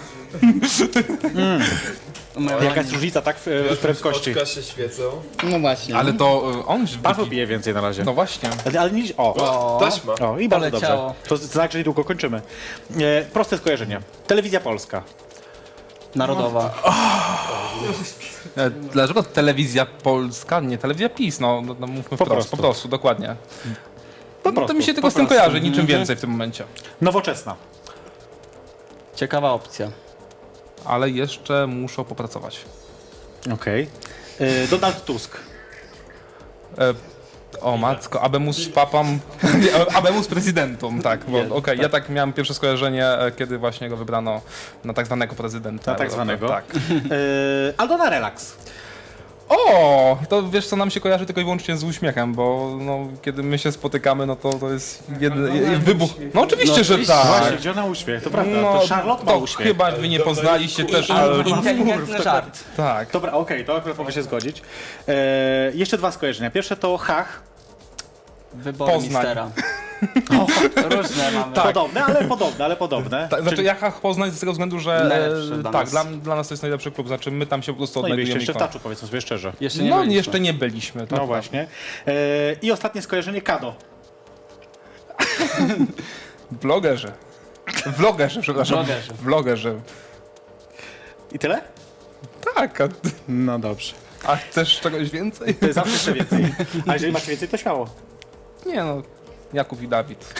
[SPEAKER 3] Jaka jest różnica, tak, w, w prędkości.
[SPEAKER 7] Oczka się świecą.
[SPEAKER 5] No właśnie.
[SPEAKER 4] Ale to y, on
[SPEAKER 3] Paweł pije więcej na razie.
[SPEAKER 4] No właśnie.
[SPEAKER 3] Ale, ale nie... O,
[SPEAKER 7] Taśma.
[SPEAKER 3] o i bardzo dobrze.
[SPEAKER 5] Poleciało.
[SPEAKER 3] To znak, że niedługo kończymy. E, proste skojarzenie. Telewizja Polska.
[SPEAKER 5] Narodowa.
[SPEAKER 4] E, Dlaczego telewizja polska, nie telewizja PiS? No, no, no mówmy
[SPEAKER 3] Po prostu.
[SPEAKER 4] po prostu, dokładnie.
[SPEAKER 3] Po
[SPEAKER 4] No,
[SPEAKER 3] prostu,
[SPEAKER 4] to mi się tylko
[SPEAKER 3] po
[SPEAKER 4] z tym
[SPEAKER 3] prostu.
[SPEAKER 4] kojarzy, niczym więcej w tym momencie.
[SPEAKER 3] Nowoczesna.
[SPEAKER 5] Ciekawa opcja.
[SPEAKER 4] Ale jeszcze muszę popracować.
[SPEAKER 3] Okej. E, Donald Tusk.
[SPEAKER 4] E, o matko, abemus papam, nie, abemus prezydentum, tak, bo okej, ja tak miałem pierwsze skojarzenie, e, kiedy właśnie go wybrano na tak zwanego prezydenta.
[SPEAKER 3] Na tak zwanego.
[SPEAKER 4] Tak.
[SPEAKER 3] E, Aldona Relax.
[SPEAKER 4] O, to wiesz co, nam się kojarzy tylko i wyłącznie z uśmiechem, bo no, kiedy my się spotykamy, no to to jest jeden, jeden wybuch. No oczywiście, że tak.
[SPEAKER 3] Właśnie, gdzie ona uśmiech, to prawda.
[SPEAKER 4] No,
[SPEAKER 3] to Charlotte ma
[SPEAKER 4] to
[SPEAKER 3] uśmiech.
[SPEAKER 4] chyba wy nie poznaliście też, ale
[SPEAKER 5] Inteligentny żart.
[SPEAKER 4] tak.
[SPEAKER 3] Dobra, okej, to akurat mogę się zgodzić. E, jeszcze dwa skojarzenia. Pierwsze to Hach.
[SPEAKER 5] Wybory
[SPEAKER 4] Poznań.
[SPEAKER 5] mistera. Różne mamy.
[SPEAKER 3] Podobne, ale podobne, ale podobne.
[SPEAKER 4] Tak, znaczy ja Hach Poznań z tego względu, że
[SPEAKER 5] Najlepszy
[SPEAKER 4] e,
[SPEAKER 5] dla
[SPEAKER 4] tak,
[SPEAKER 5] nas.
[SPEAKER 4] dla, dla nas to jest najlepszy klub, znaczy my tam się po prostu
[SPEAKER 3] No i byliście
[SPEAKER 4] odnajdujemy.
[SPEAKER 3] jeszcze w taczu, powiedzmy sobie szczerze.
[SPEAKER 5] Jeszcze nie
[SPEAKER 4] No
[SPEAKER 5] byliśmy.
[SPEAKER 4] jeszcze nie byliśmy. Tak,
[SPEAKER 3] No
[SPEAKER 4] tak.
[SPEAKER 3] właśnie. E, I ostatnie skojarzenie Kado.
[SPEAKER 4] Vlogerzy. Vlogerzy, przepraszam.
[SPEAKER 5] Vlogerzy.
[SPEAKER 4] Vlogerzy.
[SPEAKER 3] I tyle?
[SPEAKER 4] Tak, a,
[SPEAKER 3] No dobrze.
[SPEAKER 4] a chcesz czegoś więcej?
[SPEAKER 3] To jest zawsze jeszcze więcej. A jeżeli macie więcej, to śmiało.
[SPEAKER 4] Nie no, Jakub i Dawid.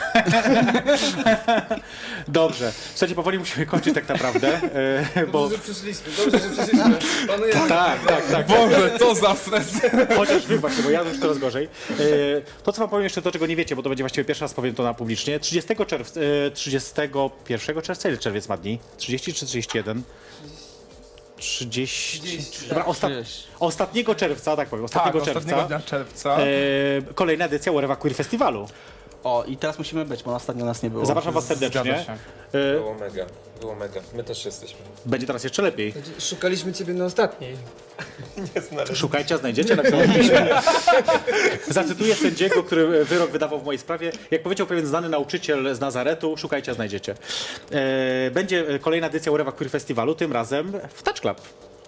[SPEAKER 3] Dobrze. Słuchajcie, powoli musimy kończyć tak naprawdę, e, bo...
[SPEAKER 8] Dobrze, że przyszliśmy, dobrze, że przyszliśmy. Panuje
[SPEAKER 3] Tak, tak, tak.
[SPEAKER 4] Boże, co za stres.
[SPEAKER 3] Chociaż wy właśnie, bo ja już coraz gorzej. E, To, co wam powiem jeszcze, to czego nie wiecie, bo to będzie właściwie pierwszy raz powiem to na publicznie. 30 czerwca, e, 31 czerwca, ile czerwiec ma dni? 30 czy 31? 30. Dobra, osta
[SPEAKER 5] Trzydzieści.
[SPEAKER 3] ostatniego czerwca, tak powiem,
[SPEAKER 4] Tak,
[SPEAKER 3] ostatniego
[SPEAKER 4] ostatniego
[SPEAKER 3] czerwca.
[SPEAKER 4] dnia czerwca.
[SPEAKER 3] E, kolejna edycja Warewa Queer Festiwalu.
[SPEAKER 5] O, i teraz musimy być, bo ostatnio nas nie było.
[SPEAKER 3] Zapraszam was serdecznie.
[SPEAKER 4] się.
[SPEAKER 3] E,
[SPEAKER 7] Było mega, było mega. My też jesteśmy.
[SPEAKER 3] będzie teraz jeszcze lepiej.
[SPEAKER 8] Szukaliśmy ciebie na ostatniej.
[SPEAKER 3] Szukajcie, a znajdziecie, piśmie. Zacytuję sędziego, który wyrok wydawał w mojej sprawie. Jak powiedział pewien znany nauczyciel z Nazaretu, szukajcie, a znajdziecie. E, będzie kolejna edycja Urewa Queer Festiwalu, tym razem w Touch Club.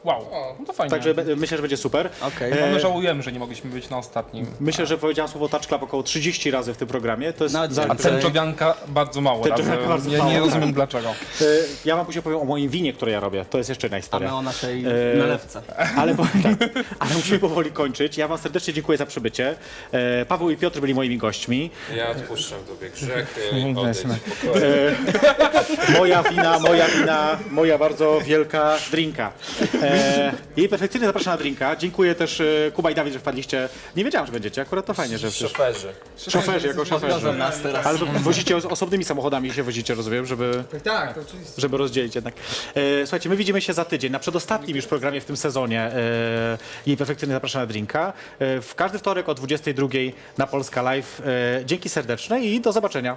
[SPEAKER 4] Wow, no to fajnie.
[SPEAKER 3] Także be- myślę, że będzie super.
[SPEAKER 5] Okej.
[SPEAKER 3] E,
[SPEAKER 4] No my żałujemy, że nie mogliśmy być na ostatnim.
[SPEAKER 3] Myślę, że powiedziałem słowo Touch Club około 30 razy w tym programie. To jest
[SPEAKER 5] Nawet
[SPEAKER 3] za,
[SPEAKER 4] A tęczowianka bardzo mało razy.
[SPEAKER 3] Tęczowianka bardzo
[SPEAKER 4] nie,
[SPEAKER 3] mało,
[SPEAKER 4] nie
[SPEAKER 3] tak.
[SPEAKER 4] rozumiem dlaczego.
[SPEAKER 3] e, ja wam później powiem o moim winie, które ja robię. To jest jeszcze inna
[SPEAKER 5] A my
[SPEAKER 3] historia.
[SPEAKER 5] o naszej
[SPEAKER 3] E,
[SPEAKER 5] nalewce.
[SPEAKER 3] Ale, po, tak, ale musimy powoli kończyć. Ja wam serdecznie dziękuję za przybycie. E, Paweł i Piotr byli moimi gośćmi.
[SPEAKER 7] Ja odpuszczam tobie grzechy, odejdź w pokoju.
[SPEAKER 3] Moja wina, moja wina, moja bardzo wielka drinka. E, jej perfekcyjnie zapraszam na drinka. Dziękuję też e, Kuba i Dawid, że wpadliście. Nie wiedziałem, że będziecie. Akurat to fajnie, że wszyscy.
[SPEAKER 7] Szoferzy.
[SPEAKER 3] Szoferzy, jako szoferzy.
[SPEAKER 5] Nas teraz.
[SPEAKER 3] Ale wozicie os- osobnymi samochodami się wozicie, rozumiem, żeby,
[SPEAKER 8] Tak, tak, to oczywiście.
[SPEAKER 3] żeby rozdzielić jednak. E, słuchajcie, my widzimy się za tydzień na przedostatnim już programie w tym sezonie e, jej perfekcyjnie zapraszam na drinka. E, w każdy wtorek o 22 na Polska Live. E, dzięki serdeczne i do zobaczenia.